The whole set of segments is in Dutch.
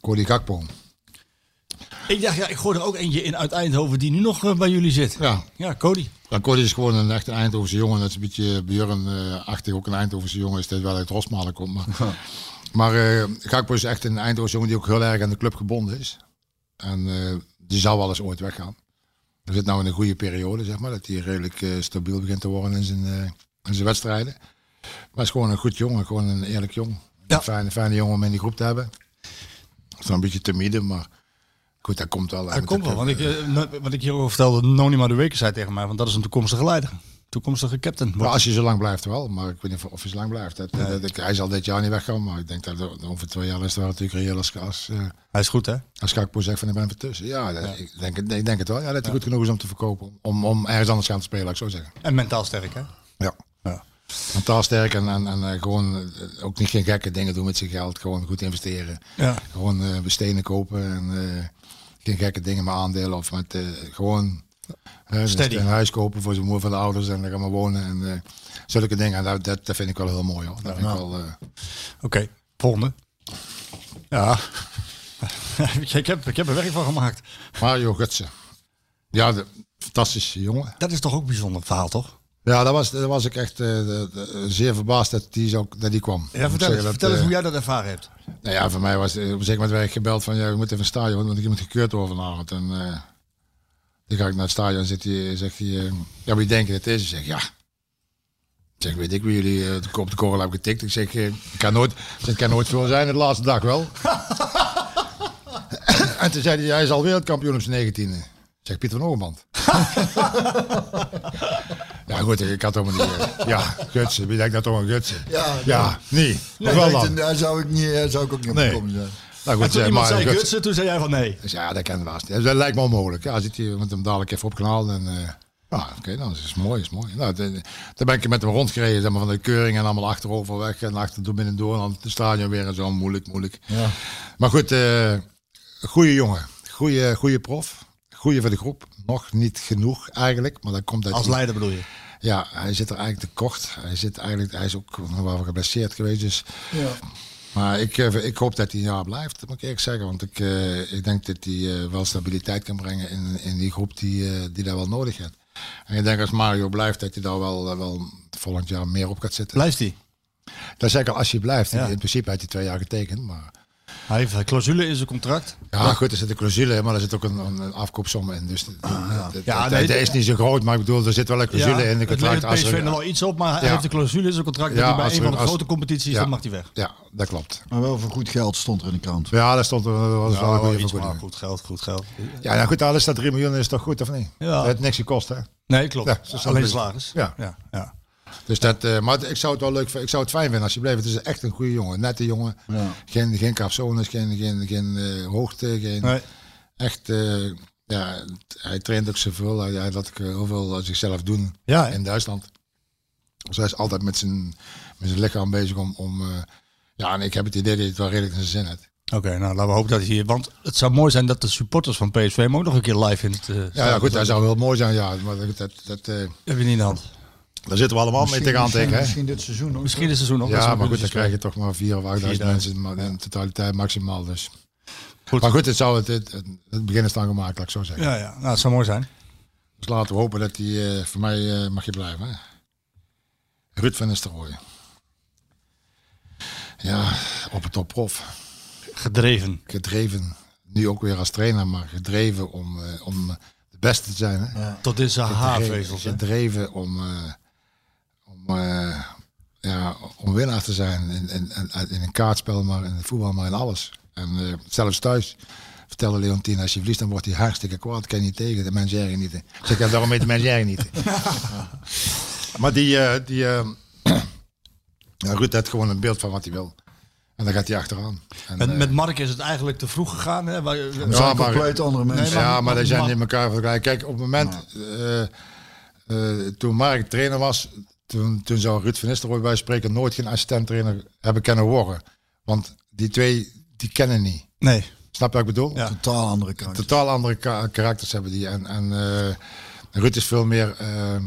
Cody Gakpo. Ik dacht, ja, ik gooi er ook eentje in uit Eindhoven die nu nog eh, bij jullie zit. Ja, Ja, Cody. Ja, Cody is gewoon een echte Eindhovense jongen. Dat is een beetje Björn-achtig. ook een Eindhovense jongen is dit wel uit Rosmalen komt. Maar, maar eh, Gakpo is echt een Eindhovense jongen die ook heel erg aan de club gebonden is. En eh, die zal wel eens ooit weggaan. Hij zit nou in een goede periode, zeg maar. Dat hij redelijk stabiel begint te worden in zijn, in zijn wedstrijden. Maar hij is gewoon een goed jongen. Gewoon een eerlijk jongen. Ja. Een fijne, fijne jongen om in die groep te hebben. Is een beetje timide, maar goed, dat komt wel. Dat komt wel, want ik, eh, no- wat ik hierover vertelde, Nonima de Weken zei tegen mij, want dat is een toekomstige leider. Toekomstige captain. Maar als je zo lang blijft wel, maar ik weet niet of- hij zo lang blijft. Dat, dat- dat- hij zal dit jaar niet weggaan, maar ik denk dat er- over twee jaar is het wel natuurlijk reëel als, als, eh, Hij is goed, hè? als Gakpo zegt van ik ben tussen. Ja, Ik, denk, het- ik denk het wel. Ja, dat hij goed genoeg is om te verkopen. Om, om ergens anders gaan te spelen, ik zo zeggen. En mentaal sterk, hè? Ja. Mentaal sterk en, en, en eh, gewoon eh, ook niet geen gekke dingen doen met zijn geld. Gewoon goed investeren. Ja. Gewoon eh besteden kopen en geen gekke dingen met aandelen of met gewoon Steady. een huis kopen voor zijn moeder van de ouders en daar gaan we wonen en zulke dingen. En dat, dat, dat vind ik wel heel mooi hoor. Dat wel, eh, Oké, volgende. Ja. ik, heb, ik heb er werk van gemaakt. Mario Gutsen. Ja, de, fantastische jongen. Dat is toch ook een bijzonder verhaal, toch? Ja, daar was, daar was ik echt eh, zeer verbaasd dat die, zo, dat die kwam. Ja, vertel eens, dat, vertel eens eh, hoe jij dat ervaren hebt. Nou ja, voor mij was het op een zeker moment werd ik gebeld van ja, we moeten even een stadion, want ik moet gekeurd worden vanavond. En eh, dan ga ik naar het stadion en zit hij, zegt hij, eh, ja, wie denken het is? Ik zeg ja. Ik zeg, weet ik wie jullie eh, op de korrel hebben getikt. Ik zeg, eh, ik kan nooit, het kan nooit veel zijn, de laatste dag wel. en toen zei hij, hij is al wereldkampioen op zijn negentiende. Zeg, Pieter van Oogband. ja goed, ik had helemaal niet... eh, ja, Gutsen, wie denkt dat toch een Gutsen? Ja, Ja, niet. Of Ja, wel dat- dan? Daar zou ik, niet, daar zou ik ook niet op Nee. komen zijn. Nou En goed, toen eh, iemand Mario zei Gutsen. Gutsen, toen zei jij van nee. Dus ja, dat kan wel. Dus dat lijkt me onmogelijk. Ja, zit hij met hem dadelijk even opgehaald. En, eh ja, oké, dan is het mooi, is mooi. Nou, dan ben ik met hem rondgereden, zeg maar, van de keuring en allemaal achterover weg en achter door binnen door en dan het stadion weer en zo. Moeilijk, moeilijk. Ja. Maar goed, eh goede jongen. Goede, goede prof. Goede voor de groep. Nog niet genoeg eigenlijk, maar dat komt uit Als leider bedoel je? Ja, hij zit er eigenlijk te kort. Hij, zit eigenlijk, hij is ook nog wel geblesseerd geweest. Dus Ja. maar ik, eh, ik hoop dat hij een jaar blijft, moet ik eerlijk zeggen. Want ik, eh, ik denk dat hij eh, wel stabiliteit kan brengen in, in die groep die, eh, die dat wel nodig heeft. En ik denk als Mario blijft, dat hij daar wel, wel volgend jaar meer op gaat zitten. Blijft hij? Dat zeg ik al, als hij blijft. Ja. In principe heeft hij twee jaar getekend. Maar Hij heeft een clausule in zijn contract. ja, goed, er zit een clausule, maar er zit ook een, een, afkoopsom in. Dus ja. Ja, ja, nee, is niet zo groot, maar ik bedoel, er zit wel een clausule in de het contract. levert PSV er- nog wel iets op, maar hij Ja. heeft een clausule in zijn contract Ja, dat hij bij een van de als- grote competities, Ja. dan mag hij weg. Ja, dat klopt. Maar wel voor goed geld stond er in de krant. Ja, daar stond er dat was wel een goede vergoeding. goed geld, goed geld. Ja, nou goed, alles dat 3 miljoen is toch goed of niet? Ja. Dat heeft niks gekost, hè? Nee, klopt. Ja, Alleen het salaris. Ja. ja, ja. Dus dat, eh, maar ik zou het wel leuk. Ik zou het fijn vinden als je bleef. Het is echt een goede jongen, nette jongen. Ja. Geen, geen capsones, geen, geen, geen eh, hoogte, geen Nee. echt. eh, ja, hij traint ook zoveel. Hij, hij laat ook heel veel aan zichzelf doen Ja, in Duitsland. Dus hij is altijd met zijn, met zijn lichaam bezig om. om ja, en ik heb het idee dat hij het wel redelijk in zijn zin heeft. Oké, nou laten we hopen dat hij hier... Want het zou mooi zijn dat de supporters van PSV hem ook nog een keer live in het... eh, Ja, ja goed, zetten. zou heel mooi zijn. Ja, maar dat, dat, dat, Heb je niet in de hand. Daar zitten we allemaal mee tegenaan misschien, tekenen. hè? misschien dit seizoen ook. Misschien is het seizoen nog. Ja, maar nog goed, dan krijg je toch maar 4 of 8.000 4000. mensen maar in totaliteit maximaal. Dus. Goed. Maar goed, het, zou het, het, het, begin is dan gemaakt, laat ik zo zeggen. Ja, ja. Nou, het zou mooi zijn. Dus laten we hopen dat hij, eh, voor mij eh, mag je blijven. Hè? Ruud van Nistelrooy. Ja, op het topprof. Gedreven. Gedreven, nu ook weer als trainer, maar gedreven om, eh, om de beste te zijn. Hè? Tot in zijn haarvezels. hè? Gedreven om, eh, om, eh, ja, om winnaar te zijn in, in, in, in een kaartspel, maar in het voetbal, maar in alles. En eh, zelfs thuis vertelde Leontine, als je verliest, dan wordt hij hartstikke kwaad. Kan je niet tegen, de mensen ergen niet. Ik zeg, ja, daarom heet de mensen niet. maar die, eh, die eh, ja, Ruud heeft gewoon een beeld van wat hij wil. En dan gaat hij achteraan. En, Met, met Mark is het eigenlijk te vroeg gegaan. Hè? Waar, Ja, zijn maar- compleet andere mensen. maar- ja, maar die zijn in elkaar vergelijken. Kijk, op het moment eh, eh, toen Mark trainer was, toen, toen zou Ruud van Nistelrooy bij spreken nooit geen assistent-trainer hebben kunnen worden. Want die twee, die kennen niet. Nee. Snap je wat ik bedoel? Ja. Totaal andere kant. Totaal andere ka- karakters hebben die. En, en eh, Ruud is veel meer eh, eh,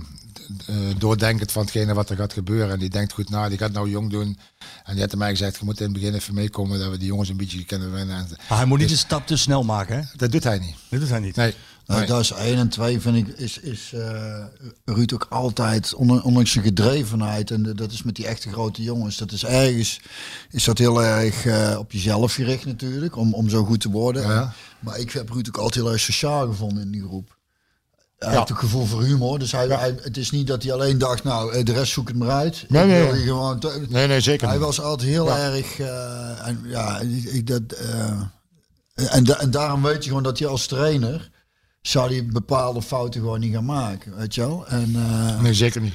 doordenkend van hetgene wat er gaat gebeuren. En die denkt goed na, die gaat nou jong doen. En die had mij gezegd, je moet in het begin even meekomen dat we die jongens een beetje kunnen winnen. En Maar hij moet niet de stap te snel maken, hè? dat doet hij niet. Dit doet hij niet. Nee. Nou, Nee. dat is één en twee vind ik is, is eh, Ruud ook altijd ondanks zijn gedrevenheid en de- dat is met die echte grote jongens. Dat is ergens is dat heel erg eh, op jezelf gericht natuurlijk om, om zo goed te worden. Ja. Maar ik heb Ruud ook altijd heel erg sociaal gevonden in die groep. Hij Ja. heeft ook gevoel voor humor, dus hij, hij, het is niet dat hij alleen dacht, nou eh, de rest zoek het maar uit. Nee, nee. hier gewoon Nee, nee, zeker hij was altijd heel Ja. erg. en, ja, ik, dat, eh, en, en daarom weet je gewoon dat hij als trainer. Zou hij bepaalde fouten gewoon niet gaan maken. Weet je wel? En, eh, Nee, zeker niet.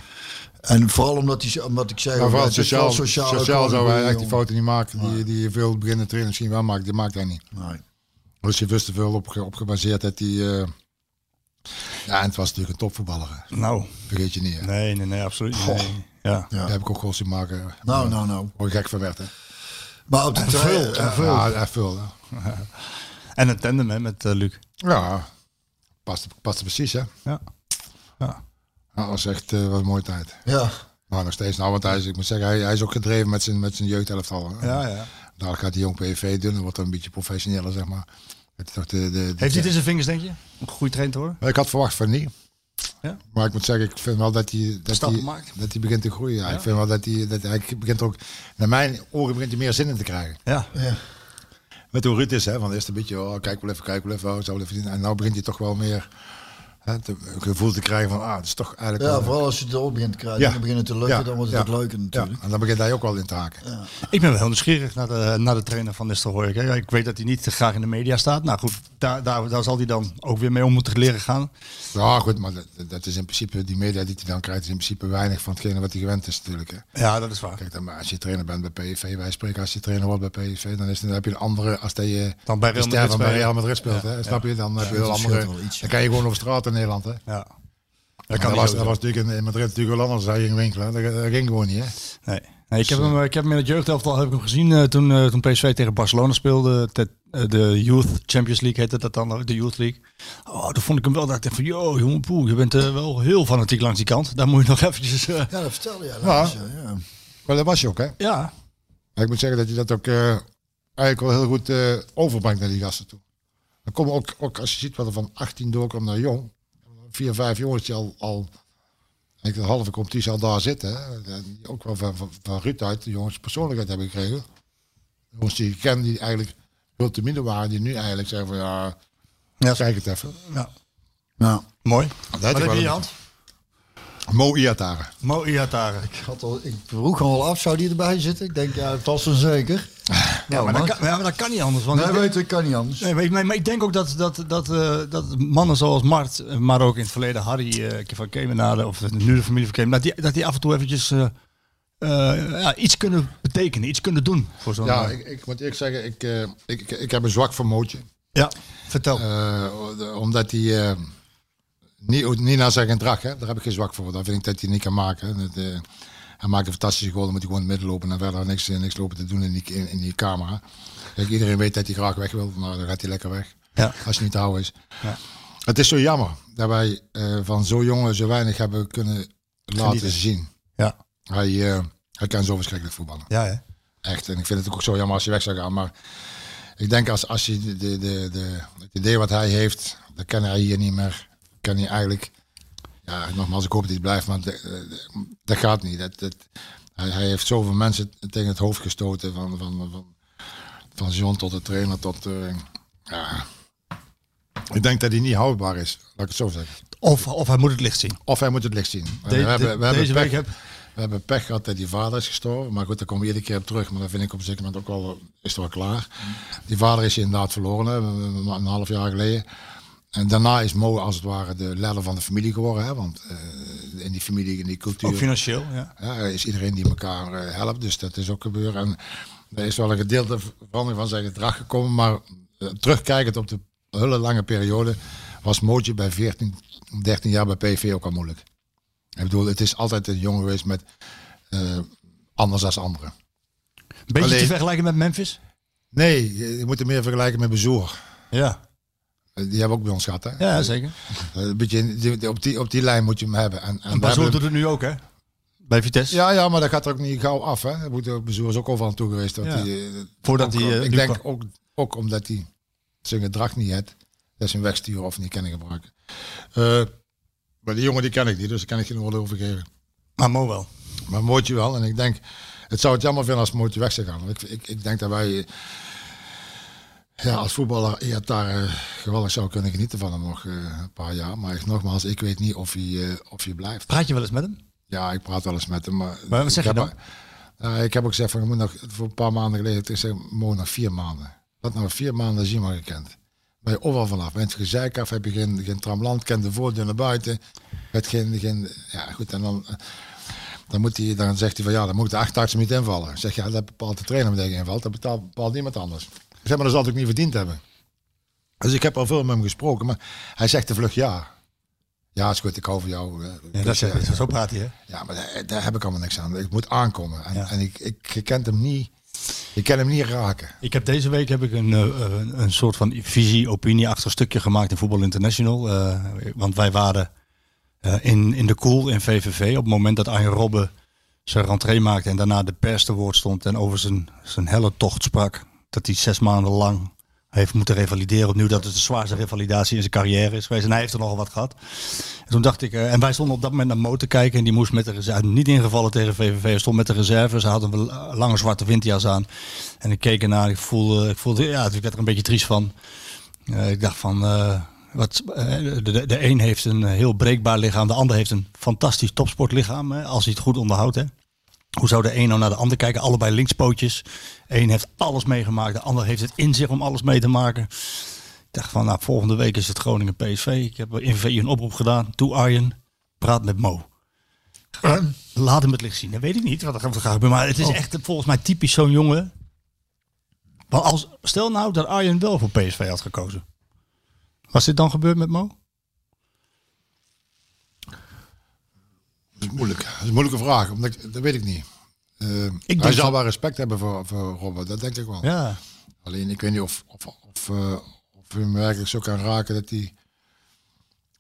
en vooral omdat, hij, omdat ik zeg. Maar vooral sociaal, sociaal, gewoon zou hij echt die fouten niet maken. Die, die veel beginnende trainers misschien wel maakt. Die maakt hij niet. Nee. Dus je wist te veel op, op gebaseerd dat hij... eh, ja, en het was natuurlijk een topvoetballer. Nou, Vergeet je niet. Hè. nee, nee, nee, absoluut niet. Nee. Ja. Ja. Daar heb ik ook goals zien maken. Nou, nou, nou. Waar ik gek van werd. Hè. Maar op de trail. veel, ja. veel. Ja, echt veel. Hè. En een tandem hè, met eh, Luc. Ja, past, past precies hè. Ja. Ja. Dat was echt eh, wat een mooie tijd. ja. Maar nog steeds, nou, want hij is, ik moet zeggen, hij, hij is ook gedreven met zijn, met zijn jeugdelftal. Hè. Ja, ja. Daar gaat hij jong PV doen, dan wordt hij een beetje professioneler, zeg maar. Het de, de, de- Heeft hij het in zijn vingers, denk je? Om goed trainer te worden? Ik had verwacht van niet. Ja? Maar ik moet zeggen, ik vind wel dat hij, dat hij, dat hij begint te groeien. Ja. Ja. Ik vind wel dat hij, dat hij begint ook, naar mijn oren begint hij meer zin in te krijgen. Ja. Met hoe Ruud is, hè, van eerst een beetje, oh, kijk wel even, kijk wel even, oh, wel even. En nou begint hij toch wel meer een gevoel te krijgen van, ah, het is toch eigenlijk ja, wel- vooral als je het erop begint te krijgen. Ja. En dan begint het te lukken, Ja. dan wordt het Ja. ook leuker Ja, natuurlijk. en dan begint hij ook wel in te haken. Ik ben wel heel nieuwsgierig naar de, naar de trainer van Nistelrooy. Ik weet dat hij niet graag in de media staat. Nou goed, daar, daar, daar zal hij dan ook weer mee om moeten leren gaan. Ja, goed, maar dat, dat is in principe, die media die hij dan krijgt, is in principe weinig van hetgene wat hij gewend is natuurlijk. Hè. Ja, dat is waar. Kijk, dan, maar als je trainer bent bij PSV, wij spreken als je trainer wordt bij PSV, dan, is, dan heb je een andere, als dat je Dan bij de Real Madrid speelt, Ja, hè, snap je? Dan heb je scheelt andere, wel iets, ja. dan kan je gewoon over straat in Nederland. Hè. Ja. Dat, kan was, niet dat was natuurlijk in, in Madrid natuurlijk wel anders je ging winkelen. Dat, dat ging gewoon niet. Hè. Nee. Nee, ik, heb hem, ik heb hem in het jeugdelftal heb ik hem gezien eh, toen, eh, toen PSV tegen Barcelona speelde. Te- eh, de Youth Champions League heette dat dan, ook, de Youth League. Oh, toen vond ik hem wel dat ik dacht van, yo, jongen, poeh, je bent eh, wel heel fanatiek langs die kant. Daar moet je nog eventjes... eh, Ja, dat vertelde je. Ja. Ja. ja. Maar dat was je ook, hè. ja, Maar ik moet zeggen dat je dat ook eh, eigenlijk wel heel goed eh, overbrengt naar die gasten toe. Dan komen ook, ook als je ziet wat er van 18 doorkomt naar jong. Vier, vijf jongens die al, al ik de halve competitie al daar zitten. En ook wel van, van, van Ruud uit, de jongens persoonlijkheid hebben gekregen. Jongens die ik ken, die eigenlijk veel te minder waren, die nu eigenlijk zeggen van ja, Ja. kijk het even. ja. Ja. mooi. Dat Wat heb je in hand? Mo Iatare. Mo Iatare. Ik, had al, ik vroeg al af, zou die erbij zitten? Ik denk, ja, vast en zeker. Ja, Nou, maar dat kan, ja, maar dat kan niet anders. Want Nee, ik- weet ik, kan niet anders. Nee, maar, ik- maar ik denk ook dat, dat, dat, eh, dat mannen zoals Mart, eh, maar ook in het verleden Harry eh, van Kemenade, of nu de familie van Kemenade, dat die, dat die af en toe eventjes ja, iets kunnen betekenen, iets kunnen doen voor zo'n... Ja, ik, ik moet eerlijk zeggen, ik, ik, ik, ik heb een zwak voor Mootje. ja, vertel. Omdat hij niet, niet naar zijn gedrag, hè, daar heb ik geen zwak voor. Daar vind ik dat hij niet kan maken. Dat, hij maakt een fantastische goal, dan moet hij gewoon in het midden lopen en verder niks, eh, niks lopen te doen in die, in, in die camera. Kijk, iedereen weet dat hij graag weg wil, maar dan gaat hij lekker weg. Ja. Als hij niet te houden is. Ja. Het is zo jammer dat wij eh, van zo jongen zo weinig hebben kunnen laten Genieten. zien. ja, Hij, eh, hij kan zo verschrikkelijk voetballen. ja, hè? Echt. En ik vind het ook zo jammer als hij weg zou gaan. Maar ik denk als, als je de, de, de, de, het idee wat hij heeft, dat kan hij hier niet meer. Kan hij eigenlijk. Ja, nogmaals, ik hoop dat hij blijft, maar de- dat gaat niet. Dat, dat, hij, hij heeft zoveel mensen tegen het hoofd gestoten. Van, van, van, van John tot de trainer tot. eh, ja. Ik denk dat hij niet houdbaar is, laat ik het zo zeggen. Of, of hij moet het licht zien. Of hij moet het licht zien. De- we hebben, we hebben pech, heb... we hebben pech gehad dat die vader is gestorven. Maar goed, daar komen we iedere keer op terug. Maar dat vind ik op een zeker moment ook wel, is het wel klaar. Die vader is inderdaad verloren, hè, een half jaar geleden. En daarna is Mo als het ware de leider van de familie geworden. Hè, want eh, in die familie, in die cultuur, Ook financieel, ja. ja, is iedereen die elkaar eh, helpt. Dus dat is ook gebeuren. En er is wel een gedeelte verandering van zijn gedrag gekomen. Maar eh, terugkijkend op de hele lange periode was Mootje bij 14, 13 jaar bij PV ook al moeilijk. Ik bedoel, het is altijd een jongen geweest met anders als anderen. Beetje Alleen- te vergelijken met Memphis? Nee, je moet het meer vergelijken met Bezoer. Ja. Eh, Die hebben ook bij ons gehad, hè? Ja, zeker. Eh, Een beetje die- op, die, op die lijn moet je hem hebben. En, en En Bazoer doet het nu ook, hè? Bij Vitesse. Ja, ja, maar dat gaat er ook niet gauw af. Hè. Bezoer is ook overal toe geweest. Dat Ja. die, eh, Voordat hij, eh, ik denk kwam. ook, ook omdat hij zijn gedrag niet heeft. Dat ze hem wegsturen of niet kennen gebruiken. Eh, maar die jongen die ken ik niet, dus daar kan ik geen woorden over geven. Maar Mo wel. Maar Mootje wel. En ik denk, het zou het jammer vinden als Mootje weg zou gaan. Want ik, ik, ik denk dat wij, eh, ja, als voetballer ja, daar eh, geweldig zou kunnen genieten van hem nog eh, een paar jaar. Maar ik- nogmaals, ik weet niet of hij, eh, of hij blijft. Praat je wel eens met hem? Ja, ik praat wel eens met hem. Maar, Maar wat zeg ik je heb, eh, ik heb ook gezegd van, je moet nog, voor een paar maanden geleden, ik zeg, Mo, nog vier maanden. Dat nou vier maanden zien maar gekend. Ben je overal vanaf. Met het gezeik af heb je geen, geen tramland, kent de voordeur naar buiten. Het geen, geen, ja goed, en dan, dan, moet hij, dan zegt hij van, ja, dan moet de achtarts niet invallen. Ik zeg, ja, dat bepaalt de trainer met tegen invalt, dat betaalt, bepaalt niemand anders. Ik zeg, maar dat zal het ook niet verdiend hebben. Dus ik heb al veel met hem gesproken, maar hij zegt de vlug ja. Ja, is goed, ik hou van jou. eh, Ja, dat is, zo praat hij, hè? ja, maar daar, daar heb ik allemaal niks aan. Ik moet aankomen. En, Ja. en ik, ik, kent hem niet. Je kan hem niet raken. Ik heb deze week heb ik een, eh, een, een soort van visie, opinie achter stukje gemaakt in Voetbal International. Eh, want wij waren eh, in, in de koel in VVV op het moment dat Arjen Robben zijn rentree maakte en daarna de pers te woord stond en over zijn, zijn helle tocht sprak. Dat hij zes maanden lang heeft moeten revalideren. Opnieuw dat het de zwaarste revalidatie in zijn carrière is geweest. En hij heeft er nogal wat gehad. En toen dacht ik, eh, en wij stonden op dat moment naar Mo kijken. En die moest met de reserve, niet ingevallen tegen VVV. Stond met de reserve. Ze hadden een eh, lange zwarte windjas aan. En ik keek ernaar. Ik voelde, ik voelde, ja, ik werd er een beetje triest van. Eh, ik dacht van, eh, wat, eh, de, de, een heeft een heel breekbaar lichaam. De ander heeft een fantastisch topsportlichaam. Als hij het goed onderhoudt. Hè. Hoe zou de een nou naar de ander kijken? Allebei linkspootjes. Eén heeft alles meegemaakt. De ander heeft het in zich om alles mee te maken. Ik dacht van, nou, volgende week is het Groningen PSV. Ik heb een oproep gedaan. Toe Arjen, praat met Mo. Laat hem het licht zien. Dat weet ik niet wat er gaat gebeuren. Maar het is echt eh, volgens mij typisch zo'n jongen. Maar als, stel nou dat Arjen wel voor PSV had gekozen. Was dit dan gebeurd met Mo? Is moeilijk. Dat is een moeilijke vraag. Omdat ik, dat weet ik niet. Denk hij zal wel respect hebben voor, voor Robert. Dat denk ik wel. Ja. Alleen ik weet niet of, of, of, eh, of hij hem werkelijk zo kan raken dat hij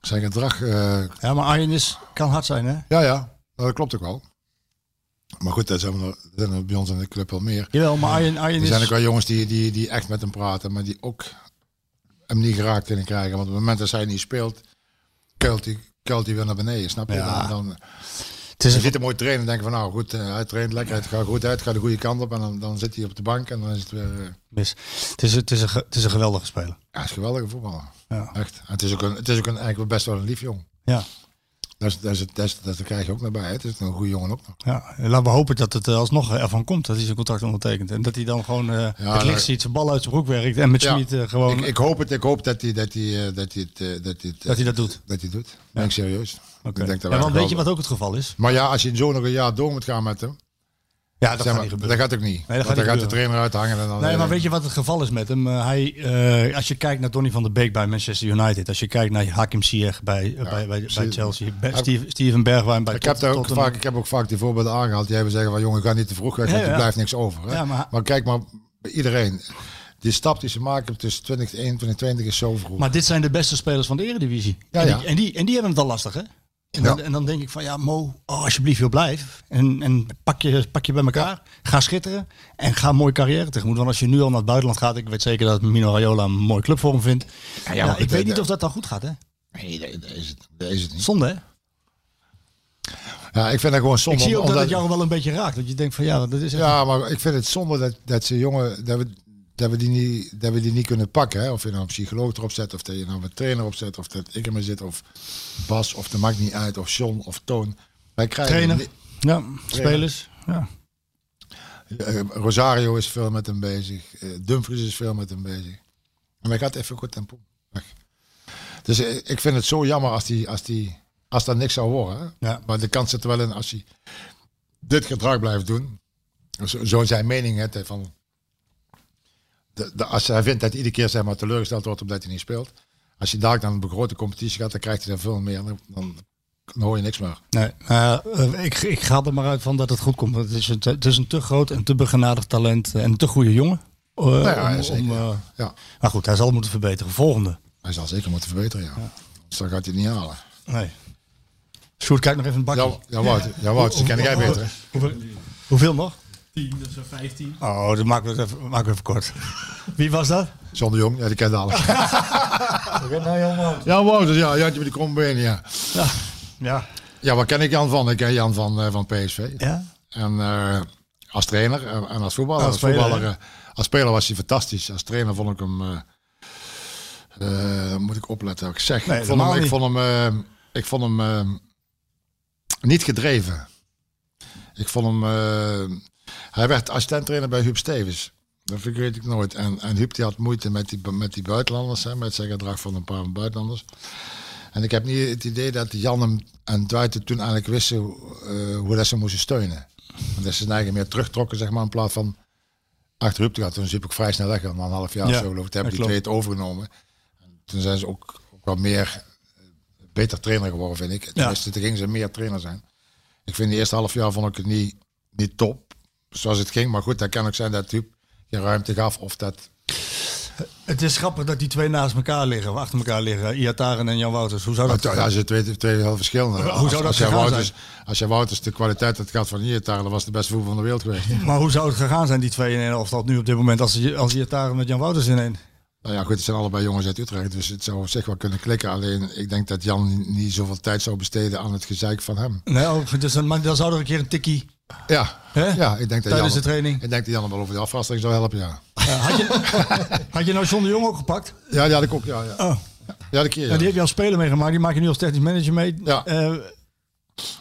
zijn gedrag... eh, Ja, maar Arjen is, kan hard zijn, hè? ja, ja. Nou, dat klopt ook wel. Maar goed, dat zijn, we, zijn er bij ons in de club wel meer. Jawel, maar Arjen, Arjen Er zijn ook wel jongens die, die, die echt met hem praten, maar die ook hem niet geraakt kunnen krijgen. Want op het moment dat hij niet speelt, kuilt hij, kuilt hij weer naar beneden, snap je? Ja. Dan, dan, Het is je een, ziet mooi trainen en denken van nou goed, eh, hij traint lekker, het gaat goed uit, gaat de goede kant op. En dan, dan zit hij op de bank en dan is het weer... eh, mis. Het is, het is, een, het is een geweldige speler. ja, hij is een geweldige voetballer. Ja. Echt. En het is ook, een, het is ook een, eigenlijk best wel een lief jong. Ja. Dat, is, dat, is, dat, is, dat krijg je ook naar bij. Het is een goede jongen ook nog. Ja, en laten we hopen dat het eh, alsnog ervan komt dat hij zijn contract ondertekent. En dat hij dan gewoon eh, het licht ziet, zijn bal uit zijn broek werkt en met Ja. Schmid eh, gewoon... Ik, ik hoop het, ik hoop dat hij dat hij, eh, dat hij, het, eh, dat hij, het, eh, Dat hij dat doet. Dat hij doet. Ben ik serieus. Oké. Ik denk dat ja, want weet je wat ook het geval is? Maar ja, als je zo nog een jaar door moet gaan met hem, Ja, dat zeg gaat maar, niet gebeuren. dat gaat ook niet. Nee, dat gaat dan niet gaat de trainer uithangen en dan. Nee, eh, maar weet je wat het geval is met hem? Eh, hij, eh, als je kijkt naar Donny van der Beek bij Manchester United, als je kijkt naar Hakim Ziyech bij, eh, bij, bij, Chelsea, bij Steve, Steven Bergwijn bij Ik heb, Tot- daar ook vaak, ik heb ook vaak die voorbeelden aangehaald. Die hebben zeggen van jongen, ga niet te vroeg weg, Ja, want er blijft niks over. Hè? Maar- maar... kijk maar, iedereen. Die stap die ze maken tussen 2021 en 2020 is zo vroeg. Maar dit zijn de beste spelers van de Eredivisie. Ja, en, ja. Die, en, die, en die hebben het al lastig, hè? En, dan, Ja. en dan denk ik van, ja, Mo, oh, alsjeblieft, joh, blijf. En, en pak, je, pak je bij elkaar. Ga schitteren. En ga een mooie carrière tegemoet. Want als je nu al naar het buitenland gaat, ik weet zeker dat Mino Raiola een mooie club voor hem vindt. Ja, ik de- weet niet de- of dat dan goed gaat, hè? Nee, dat, is het, dat is het niet. Zonde, hè? Ja, ik vind dat gewoon Ik zonde. zie ook dat het jou wel een beetje raakt. Dat je denkt van, ja, dat is echt... Ja, maar ik vind het zonde dat, dat ze jongen, dat we, dat, we die niet, dat we die niet kunnen pakken. Hè? Of je nou een psycholoog erop zet, of dat je nou een trainer opzet, of dat ik er maar zit, of Bas, of dat maakt niet uit, of John, of Toon. Wij krijgen Trainer. Ja, spelers. Ja. Eh, Rosario is veel met hem bezig. eh, Dumfries is veel met hem bezig. En hij gaat even goed tempo weg. Dus eh, ik vind het zo jammer als, die, als, die, als dat niks zou worden. Ja. Maar de kans zit er wel in als hij dit gedrag blijft doen. Zo, zo zijn mening. Hè, van, de, de, als hij vindt dat hij iedere keer zeg maar, teleurgesteld wordt omdat hij niet speelt. Als je daar dan een grote competitie gaat, dan krijgt hij er veel meer. Dan, dan, dan hoor je niks meer. Nee, eh, ik, ik ga er maar uit van dat het goed komt. Het is een te, het is een te groot en te begenadigd talent en een te goede jongen. eh, ja, om, zeker. om, eh, Ja. maar goed, hij zal moeten verbeteren. Volgende. Hij zal zeker moeten verbeteren, ja. Dus dan gaat hij het niet halen. Nee. Sjoerd, kijk nog even een bakje. Ja, ja Wout, ja, Wout die ken jij beter. Hoeveel, hoeveel nog? 10, dus 15. Oh, dat maken we even, maken we even kort. Wie was dat? John de Jong, ja, die kent alles. We gaan naar Jan ja, dus Jantje met die kromme benen, ja. Ja. Ja. Ja, waar ken ik Jan van? Ik ken Jan van, eh, van PSV. Ja? En eh, als trainer en, en als voetballer. Als Als, speler, voetballer, eh, als speler was hij fantastisch. Als trainer vond ik hem. eh, eh, moet ik opletten wat ik zeg. Nee, ik vond hem, ik vond hem, eh, ik vond hem eh, niet gedreven. Ik vond hem. Hij werd assistent-trainer bij Huub Stevens. Dat vergeet ik nooit. En, en Huub die had moeite met die, met die buitenlanders, hè, met zijn gedrag van een paar buitenlanders. En ik heb niet het idee dat Jan hem en Duiten toen eigenlijk wisten eh, hoe dat ze moesten steunen. Want dat ze zijn eigen meer terugtrokken, zeg maar, in plaats van achter Huub te gaan. Toen Huub ook vrij snel weg, na een half jaar Ja, of zo geloof ik. Toen hebben die twee het overgenomen. En toen zijn ze ook, ook wat meer, eh, beter trainer geworden, vind ik. Tenminste, toen gingen ze meer trainer zijn. Ik vind de eerste half jaar vond ik het niet, niet top, zoals het ging. Maar goed, dat kan ook zijn dat Huub je ruimte gaf of dat... Het is grappig dat die twee naast elkaar liggen, of achter elkaar liggen. Iataren en Jan Wouters. Hoe zou dat... Maar ze twee, twee heel verschillende. Hoe Als- zou dat als gegaan Wouters, Als jij Wouters de kwaliteit had gehad van hier, dan was de beste voetbal van de wereld geweest. Maar hoe zou het gegaan zijn, die twee in één elftal nu op dit moment, als, je- als Iataren met Jan Wouters in één? Nou ja, goed, het zijn allebei jongens uit Utrecht, dus het zou op zich wel kunnen klikken. Alleen, ik denk dat Jan niet zoveel tijd zou besteden aan het gezeik van hem. Nee, oh, dus dan, maar dan zou er een keer een tikkie Ja, Hè? ja ik denk dat tijdens Jan, de training. ik denk dat Jan hem wel over de afvasting zou helpen, ja. Had, je, had je nou John de Jong ook gepakt? Ja, die had ik ook, ja. Ja, Oh, ja de keer, ja. ja. die heb je als speler meegemaakt. Die maak je nu als technisch manager mee. Ja. Eh,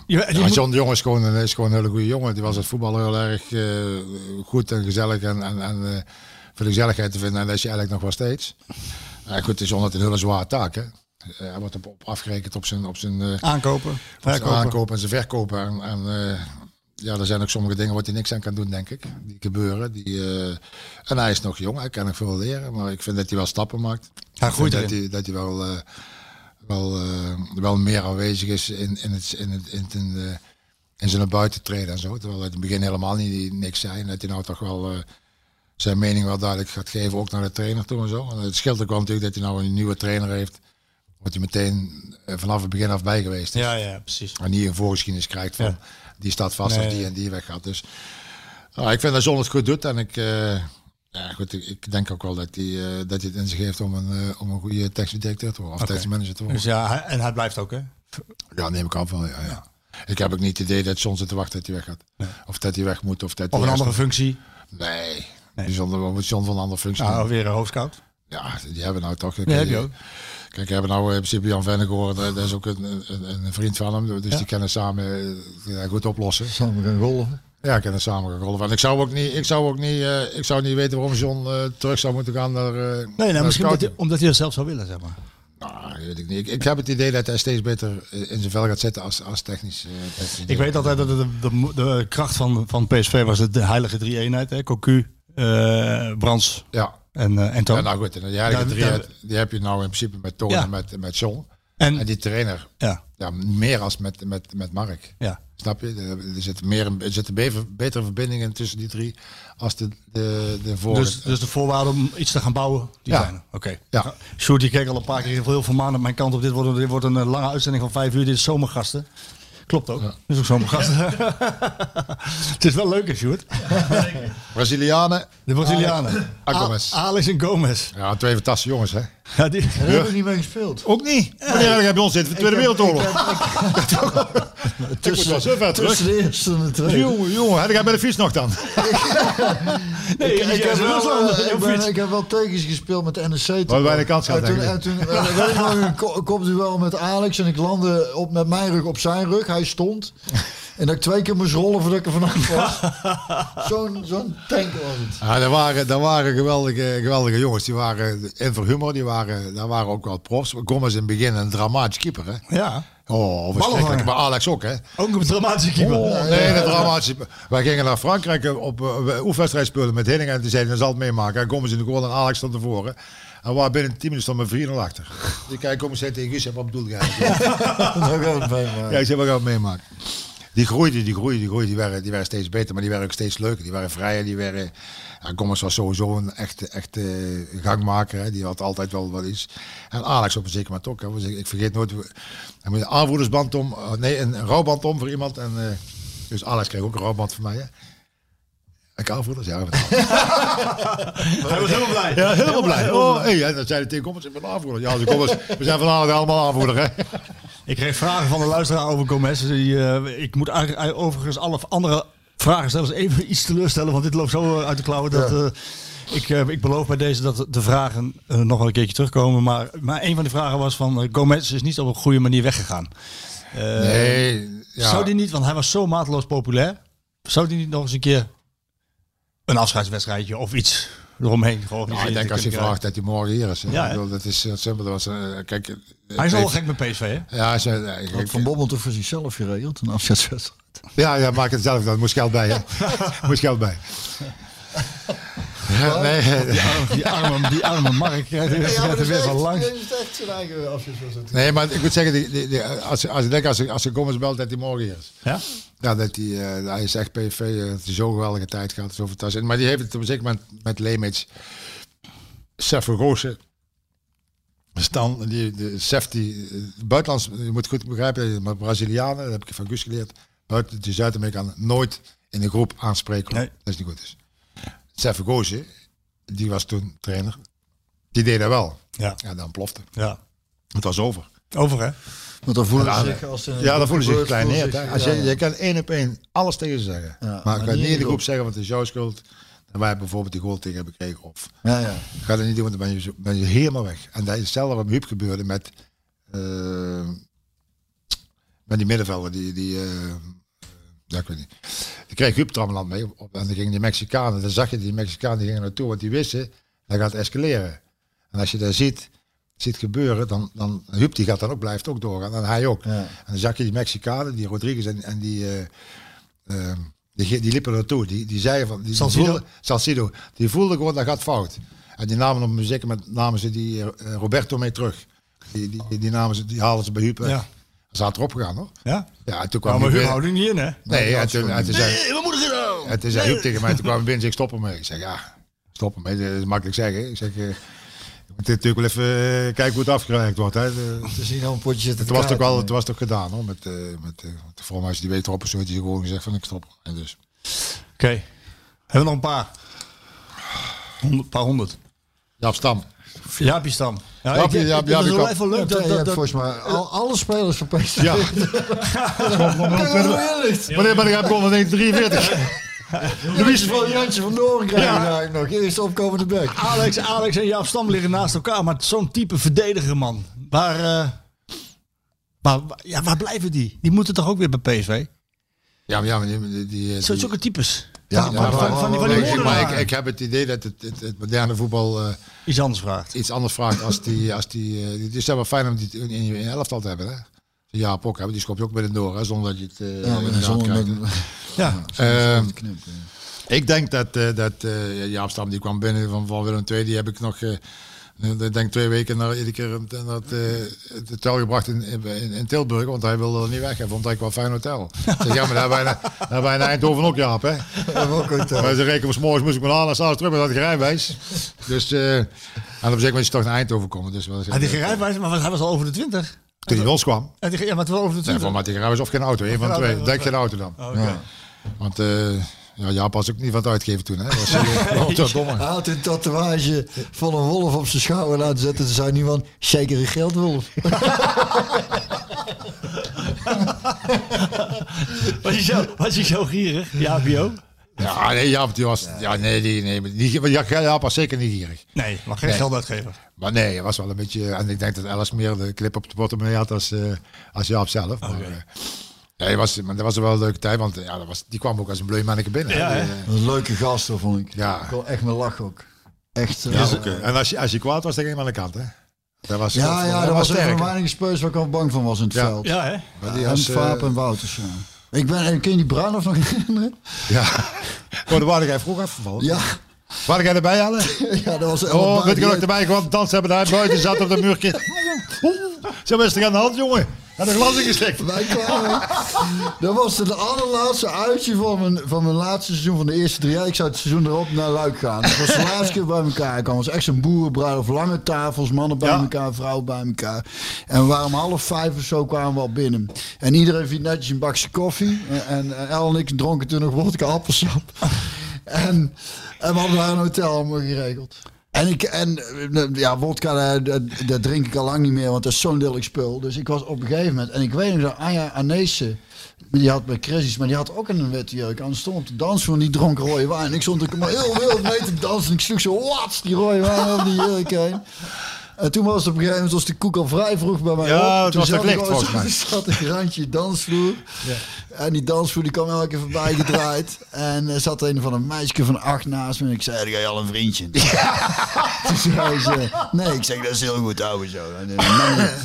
je, Ja, moet- John de Jong is gewoon, een, is gewoon een hele goede jongen. Die was het voetballen heel erg eh, goed en gezellig en, en, en eh, voor de gezelligheid te vinden. En dat is hij eigenlijk nog wel steeds. Ja, goed, het is altijd een hele zware taak, hè. Eh, Hij wordt op, op afgerekend op zijn, op zijn, eh, aankopen, op zijn verkopen. aankopen en zijn verkopen. En, en eh, ja, er zijn ook sommige dingen waar hij niks aan kan doen, denk ik. Die gebeuren. Die, eh, en hij is nog jong, hij kan nog veel leren. Maar ik vind dat hij wel stappen maakt. Hij groeit dat hij, dat hij wel, eh, wel, eh, wel meer aanwezig is in, in, het, in, het, in, het, in, de- in zijn buitentreden en zo. Terwijl hij in het begin helemaal niet niks zei. En dat hij nou toch wel zijn mening wel duidelijk gaat geven, ook naar de trainer toe en zo. En het scheelt ook wel natuurlijk dat hij nou een nieuwe trainer heeft. Wordt hij meteen vanaf het begin af bij geweest is. Ja, ja, precies. En niet een voorgeschiedenis krijgt van Ja. die staat vast Nee. als die en die weggaat. Dus nou, ik vind dat John het goed doet. En ik, eh, ja, goed, ik, ik denk ook wel dat hij, eh, dat hij het in zich heeft om een, eh, om een goede technisch directeur te worden. Of manager te worden. Dus ja, en hij blijft ook, hè? Ja, neem ik aan van. Ja, ja. Ik heb ook niet het idee dat John zit te wachten dat hij weggaat. Of dat hij weg moet. Of dat Of een andere functie. Nee. Nee. Bijzonder, wat moet John van een andere functie Ah, doen? weer een hoofdscout. Ja, die hebben we nou toch. Ja, heb je ook. Kijk, we hebben nou in principe Jan Vennegoor, dat is ook een, een, een vriend van hem. Dus Ja. die kunnen samen eh, ja, goed oplossen. Samen gaan golven. Ja, kunnen samen gaan golven. En ik zou ook niet, ik zou ook niet, eh, ik zou niet weten waarom John eh, terug zou moeten gaan naar. eh, Nee, naar nou, misschien omdat hij, scouting. omdat hij dat zelf zou willen, zeg maar. Nou, weet ik niet. Ik, ik heb het idee dat hij steeds beter eh, in zijn vel gaat zitten als, als technisch. eh, Ik weet altijd dat de, de, de, kracht van, van PSV was het de heilige drie-eenheid. hè? Cocu, eh Brands Ja. En, eh en Toon. ja, nou goed. En die, heilige Daar- drie, die heb je nou in principe met Toon Ja. en met, met John. En en, die trainer, ja, ja, meer als met, met, met Mark. ja. Snap je? Er, zitten, meer, er zitten beter, betere verbindingen tussen die drie als de, de, de vorige. Dus, dus de voorwaarden om iets te gaan bouwen, die Ja. zijn. Oké. Ja. Sjoerd, die keek al een paar keer heel veel maan op mijn kant op. Dit wordt, dit wordt een eh, lange uitzending van vijf uur. Dit is zomergasten. Klopt ook. Dit is ook zomergasten. het is wel leuk, hè, Sjoerd? Brazilianen. De Brazilianen. Ah, Gomez. Alex en Gomez. Ja, twee fantastische jongens, hè? Ja, die, Daar heb ik niet mee gespeeld. Ook niet. Wanneer heb je bij ons zitten? De Tweede Ik heb- Wereldoorlog. ik heb- Ik wel ver terug. Tussen de eerste en de tweede. Jongen, jongen. Heb jij bij de fiets nog dan? nee, Ik, ik, heb wel, eh, ik, ben, ik heb wel tegens gespeeld met de NEC. toen. Wat wij de kans En hadden, toen, denk en toen eh, weet ik nog een ko- kopduel met Alex en ik landde op, met mijn rug op zijn rug. Hij stond. En dat ik twee keer moest rollen voordat ik er vanaf was. Zo'n zo'n tank was het. Ja, dat waren, dat waren geweldige, geweldige jongens. Die waren in voor humor. Die waren, daar waren ook wel profs. Gomez in het begin een dramatisch keeper, hè? Ja, Oh, verschrikkelijk. Maar Alex ook, hè? ook een dramatische keeper. Oh, nee, een dramatische... Wij gingen naar Frankrijk op uh, oefenwedstrijd spelen met Henning. En toen zeiden we, zal het meemaken. En Gomez in de goal en Alex stond ervoor. En we waren binnen 10 minuten stond met 4 0 achter. Die kijk, kom eens tegen Guus, heb wat. Dat gaan we meemaken. Ja, ik zei, we gaan het meemaken. Die groeiden, die groeiden, die groeiden. Die werden, die werden steeds beter, maar die werden ook steeds leuker. Die waren vrijer, die werden... Ja, Gommers was sowieso een echte, echte gangmaker. Hè. Die had altijd wel wat iets. En Alex op een zeker moment ook. Hè. Ik vergeet nooit... Hij moet een aanvoerdersband om... oh, Nee, een, een rouwband om voor iemand. En, eh, dus Alex kreeg ook een rouwband van mij. Hè. Ik aanvoerders, ja. Hij was heel blij. Ja, helemaal blij. Oh, hey, en dan zei hij tegen Gommers, ik ben aanvoerder. Ja, de Gommers, we zijn vanavond allemaal aanvoerder. Hè. Ik kreeg vragen van de luisteraar over Gomez. Die, eh, ik moet eigenlijk overigens alle andere vragenstellers even iets teleurstellen. Want dit loopt zo uit de klauwen. Dat, eh, ik, eh, ik beloof bij deze dat de vragen eh, nog wel een keertje terugkomen. Maar, maar een van de vragen was van eh, Gomez is niet op een goede manier weggegaan. Eh, Nee, ja. Zou die niet, want hij was zo mateloos populair. Zou die niet nog eens een keer een afscheidswedstrijdje of iets eromheen georganiseerd Nou, ik denk als je vraagt dat hij morgen hier is. Ja, bedoel, dat is heel simpel. Dat was, eh, kijk, eh, Hij is al gek met PSV, hè? Ja, hij zei, eh, Had ik- Van Bommel toch voor zichzelf geregeld, een afscheidswedstrijd. ja, ja, maak het zelf. Dat moest geld bij, hè? moest geld bij. Ja, nee, Die arme, die arme, die arme Mark krijgt er krijgt er weer van langs. is echt zijn eigen afscheidswedstrijd. nee, maar ik moet zeggen, die, die, die- als, als ik denk als, als ik Gommers belt dat hij morgen is. Ja? Ja, dat hij, eh, hij is echt het is zo'n geweldige tijd gehad, zo fantastisch. Maar die heeft het op een zeker moment met Lemits, Sef Roosje, Stan, die, de Sef, die, eh, buitenlands, je moet goed begrijpen, maar Brazilianen, dat heb ik van Gus geleerd, buiten de Zuid-Amerikanen nooit in een groep aanspreken. Nee. Dat is niet goed. Dus. Sef Roosje, die was toen trainer, die deed dat wel. Ja. Ja, dan plofte. ja. Het was over. Over, hè? Want dan voelen Ja, ze zich als een Ja, dan voelen ze zich hè. zich- Als je, ja, je kan één op één alles tegen ze zeggen. Ja, maar maar ik ga niet in de groep. zeggen, want het is jouw schuld. En wij bijvoorbeeld die goal tegen hebben gekregen. Of Ja, ja. ga dat niet doen, want dan ben je, ben je helemaal weg. En dat is hetzelfde wat Huub gebeurde met, eh, met die middenvelder. Die, die, eh, ja, ik weet niet. Die kreeg Huub Trammeland mee. Op, en dan gingen die Mexicanen, dan zag je die Mexicanen die gingen naartoe, want die wisten, dat gaat escaleren. En als je dat ziet, ziet gebeuren, dan, dan Huub die gaat dan ook, blijft ook doorgaan. En hij ook. Ja. En dan zag je die Mexicanen, die Rodriguez en, en die, eh, eh, die, die liepen naartoe. Die, die zeiden van... Die, die Salcido. Salcido. Die voelden gewoon, dat gaat fout. En die namen op muziek met namen ze die eh, Roberto mee terug. Die, die, die, namen ze, die haalden ze bij Huub. Ja. Ze zaten erop gegaan hoor. Ja? Ja, en toen kwam Nou, maar Huub houdt niet in, hè? Nee, en toen, en toen zei, Nee, wat moet ik nou? en toen zei Huub tegen mij, toen kwam hij binnen, ik stop ermee. Ik zeg, ja, stop ermee. Dat is makkelijk zeggen. Ik zeg, eh, je moet natuurlijk wel even eh, kijken hoe het afgewerkt wordt. Hè. De- Te zien al een potje zitten het was toch wel, kijken. het was toch gedaan hoor. Met, eh met eh, de vormhuis die weet erop of zo, die gewoon gezegd van ik stop. En dus. Oké. Hebben we nog een paar? Een paar honderd. Jaap Stam. Jaapie Stam. Ja, Jaapie, ik- Jaapie, ik- Het is Jaapie wel even leuk dat... volgens mij al, alle spelers van PSV. Ja. Wanneer ben ik gewonnen? 1943. Louis van Jantje van Doorn krijg je eigenlijk nog. Eerste opkomende bek. Alex, Alex en Jaap Stam liggen naast elkaar, maar zo'n type verdediger, man. Waar, eh, waar, waar- ja, waar blijven die? Die moeten toch ook weer bij PSV? Ja, maar ja, maar die, die, die, Zo zulke types. Ja, maar- van, van, van die, van die Nee, ik- maar ik, heb het idee dat het, het, het moderne voetbal eh, Iets anders vraagt. iets anders vraagt als die. Als die eh, het is wel fijn om die in, je elftal te hebben. Hè? Ja, ook hebben. Die schop je ook binnen door, hè, zonder dat je het eh Ja, zonder krijgt, hè. Ja. Ehm, knippen. Ik denk dat, dat Jaap Stam die kwam binnen van, van Willem II. Die heb ik nog, ik denk twee weken naar iedere keer naar het, eh, het hotel gebracht in, in, in Tilburg. Want hij wilde er niet weg. Hij vond dat ik wel een fijn hotel. Ik zeg, ja, maar daar hebben hebben wij in Eindhoven ook, Jaap. Hè? Ook. Maar ze rekenen van morgens moest ik me halen en s'avonds terug met dat gerijbewijs. Dus, eh en op een zeker moment is hij toch naar Eindhoven komen. Dus wel, Had hij geen rijbewijs, maar hij was al over de 20. Toen hij los kwam. Had hij, ja, maar het was over de Nee, 20. voor mij tegen rijbewijs of geen auto. Een van twee. Denk geen auto dan. Oké. Ja. Want eh ja, Jaap was ook niet van het uitgeven toen. Hè. Was uh, zo domme. Hij had een tatoeage van een wolf op zijn schouder laten zetten. Toen zei niemand, zeker een geldwolf. Was hij zo, was hij zo gierig? Ja, Bio? Ja, nee, Jaap, die was, ja, nee, die, nee, niet, ja, Jaap was zeker niet gierig. Nee, maar geen Nee. gelduitgever. Maar nee, hij was wel een beetje, en ik denk dat Alice meer de clip op de portemonnee had als, eh, als Jaap zelf. Maar, eh, nee, hij was, maar dat was wel een leuke tijd, want ja, dat was, die kwam ook als een bleu manneke binnen. Ja, eh, Een leuke gast, hoor, vond ik. Ja. Ik kon echt met lachen ook. Echt. eh, ja, ja, eh, en als je, als je kwaad was, dan ging je aan de kant, hè. Dat was, ja, dat was een van de speus waar ik al bang van was in het Ja. veld. Ja, hè? Die en als, eh, en Wouters, ja. Ik ben, en kun je die Bruinhoff nog herinneren? Ja. Oh, daar waren jij vroeg afgevallen. Ja, Waar jij erbij, Alle? ja, dat was Oh, weet je nog erbij kwam? Dansen hebben daar buiten zat op de muurtje. Zo is er aan de hand, jongen. Had een glas ingestikt. Wij kwamen. Dat was de allerlaatste uitje van mijn, van mijn laatste seizoen van de eerste drie jaar. Ik zou het seizoen erop naar Luik gaan. Dat was de laatste keer bij elkaar. Het was echt zo'n boerenbruiloft. Lange tafels, mannen bij Ja. elkaar, vrouwen bij elkaar. En we waren om half vijf of zo kwamen we al binnen. En iedereen vindt netjes een bakje koffie. En, en, en El en ik dronken toen nog wodka appelsap. En, en we hadden daar een hotel allemaal geregeld. En, ik, en eh, ja, wodka, eh, dat, drink ik al lang niet meer, want dat is zo'n lelijk spul. Dus ik was op een gegeven moment, en ik weet nog dat Anja Anese, die had bij Crisis, maar die had ook een witte jurk aan. Stond op de dansvloer en die dronk rode wijn. Ik stond er maar heel wild mee te dansen. En ik sloeg zo, wat, die rode wijn over die jurk heen. En toen was het op een gegeven moment was de koek al vrij vroeg bij mij Ja, op. Toen was zat ik licht, volgens mij. Zat een randje dansvloer. En die dansvloer die kwam elke keer voorbij gedraaid. En er zat een van een meisje van acht naast me. En ik zei, heb jij al een vriendje? toen zei ze, nee. Ik zeg, dat is heel goed, ouwe zo. En, eh, en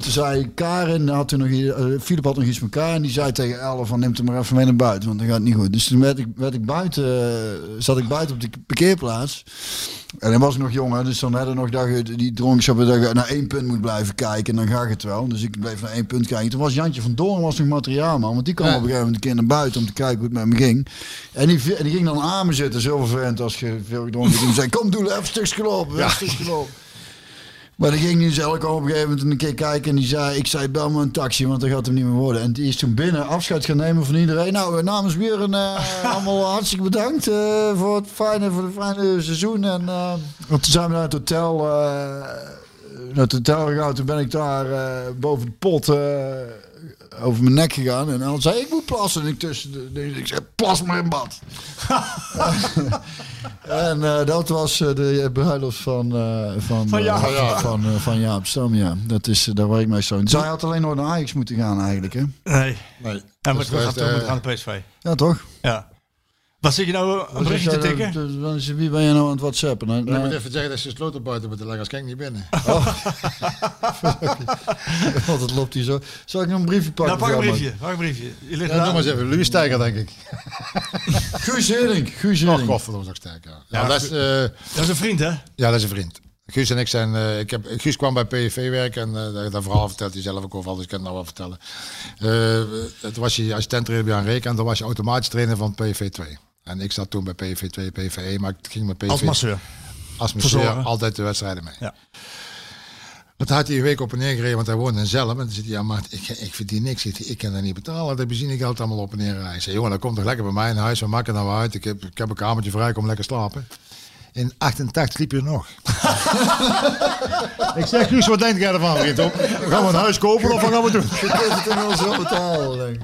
toen zei Karin, had toen nog, hier- eh, Philip had nog iets met elkaar. En die zei tegen Elle van, neem hem maar even mee naar buiten. Want dan gaat het niet goed. Dus toen werd ik, werd ik buiten, eh, zat ik buiten op de parkeerplaats. En dan was ik nog jonger, dus dan hadden nog dat je die dronk zo dat je naar één punt moet blijven kijken en dan gaat het wel. Dus ik bleef naar één punt kijken. Toen was Jantje van Doorn was nog materiaalman, want die kwam op een gegeven moment een keer naar buiten om te kijken hoe het met me ging. En die, en die ging dan aan me zitten, zo vervelend als je veel gedronken hebt. En zei, kom doe even een stukje gelopen, even een stukje. Maar die ging dus elke op een gegeven moment een keer kijken en die zei, ik zei bel me een taxi, want dat gaat hem niet meer worden. En die is toen binnen afscheid gaan nemen van iedereen. Nou, eh, namens Buren eh, allemaal hartstikke bedankt eh, voor het fijne, voor het fijne seizoen. En want toen zijn we naar het hotel, naar het hotel gegaan. Toen ben ik daar boven de pot over mijn nek gegaan. En dan zei ik, ik moet plassen. En ik tussen de, de- ik zei, plas maar in bad. En eh, dat was eh, de bruiloft van, eh van, Van Jaap. van, eh, van Jaap Stam, ja. Dat is, daar waar ik mee zo. Zij had alleen nog naar Ajax moeten gaan eigenlijk, hè? Nee. Nee. Ja, maar Dus we gaan gaan naar PSV. Ja, toch? Ja. Wat zit je nou een berichtje te tikken? nou? Dan is- Wie ben je nou aan het whatsappen? Nou, Ik moet nou, even zeggen dat ze de sloten buiten moeten leggen, als kijk ik niet binnen. want het loopt hier zo. Zal ik nog een briefje pakken? Nou, pak een briefje. Pak een briefje. Je ligt Ja, doe eraan. maar eens even. Louis Steiger, denk ik. Guus Hering. Guus Oh, Hering. godverdomme, ook sterk. Ja. Ja, Ja, dat is, eh, Dat is een vriend, hè? ja, dat is een vriend. Guus en ik zijn... eh, ik heb, Guus kwam bij PSV werken en eh, dat, dat verhaal vertelt hij zelf ook overal, dus ik kan het nou wel vertellen. Eh toen was je assistent trainer bij Jan Reek en toen was je automatisch trainer van PSV 2. En ik zat toen bij PSV 2, PSV 1, maar ik ging met PSV... Als masseur. als masseur altijd de wedstrijden mee. Ja. Dat had hij een week op en neer gereden, want hij woonde in Zelm. En dan zit hij, ja, maar ik, ik verdien niks. Ik, ik kan dat niet betalen. Dat benzinegeld allemaal op en neer rijden. Ik zei, jongen, dat komt toch lekker bij mij in huis. We maken dan wel uit. Ik heb, ik heb een kamertje vrij, kom lekker slapen. In 88 liep je nog. ik zeg, Guus, wat denk jij ervan? Op? Gaan we een huis kopen of wat gaan we doen? Je kunt het inmiddels wel betalen, denk ik.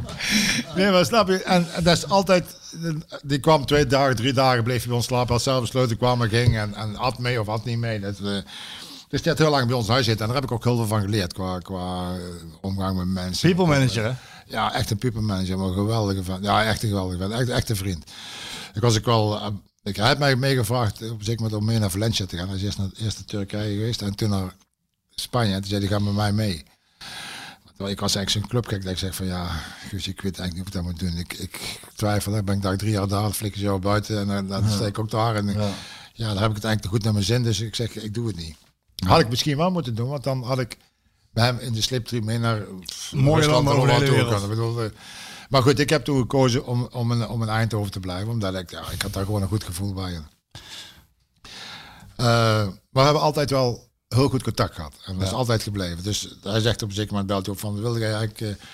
Nee, maar snap je? En, en dat is altijd... Die kwam twee dagen, drie dagen, bleef hij bij ons slapen. Had zelf besloten, kwam en ging. En, en had mee of had niet mee. Dat, eh, dus die had heel lang bij ons huis zitten. En daar heb ik ook heel veel van geleerd. Qua, qua eh, omgang met mensen. People manager, hè? Ja, echt een people manager. Maar een geweldige van. Ja, echt een geweldige vent. Echt, echt een vriend. Ik was ook wel... eh, ik, hij heeft mij meegevraagd op een zeker moment om mee naar Valencia te gaan. Hij is eerst naar, eerst naar Turkije geweest en toen naar Spanje. En toen zei hij, ga met mij mee. Terwijl ik was eigenlijk zo'n clubgek dat ik zeg van ja, Guus, ik weet eigenlijk niet wat ik dat moet doen. Ik, ik twijfel, hè. ben ik daar drie jaar daar, flikker zo buiten en dan, dan sta ik ook daar. En ja. Ja. dan heb ik het eigenlijk te goed naar mijn zin, dus ik zeg, ik doe het niet. Had ik misschien wel moeten doen, want dan had ik bij hem in de slipstream mee naar Mooie Rusland landen en toe kunnen. Eh, maar goed, ik heb toen gekozen om, om, in, om in Eindhoven te blijven, omdat ik, ja, ik had daar gewoon een goed gevoel bij. Eh, maar we hebben altijd wel heel goed contact gehad. En dat is altijd gebleven. Dus hij zegt op een zeker moment, belt hij op van, wilde jij eigenlijk eh,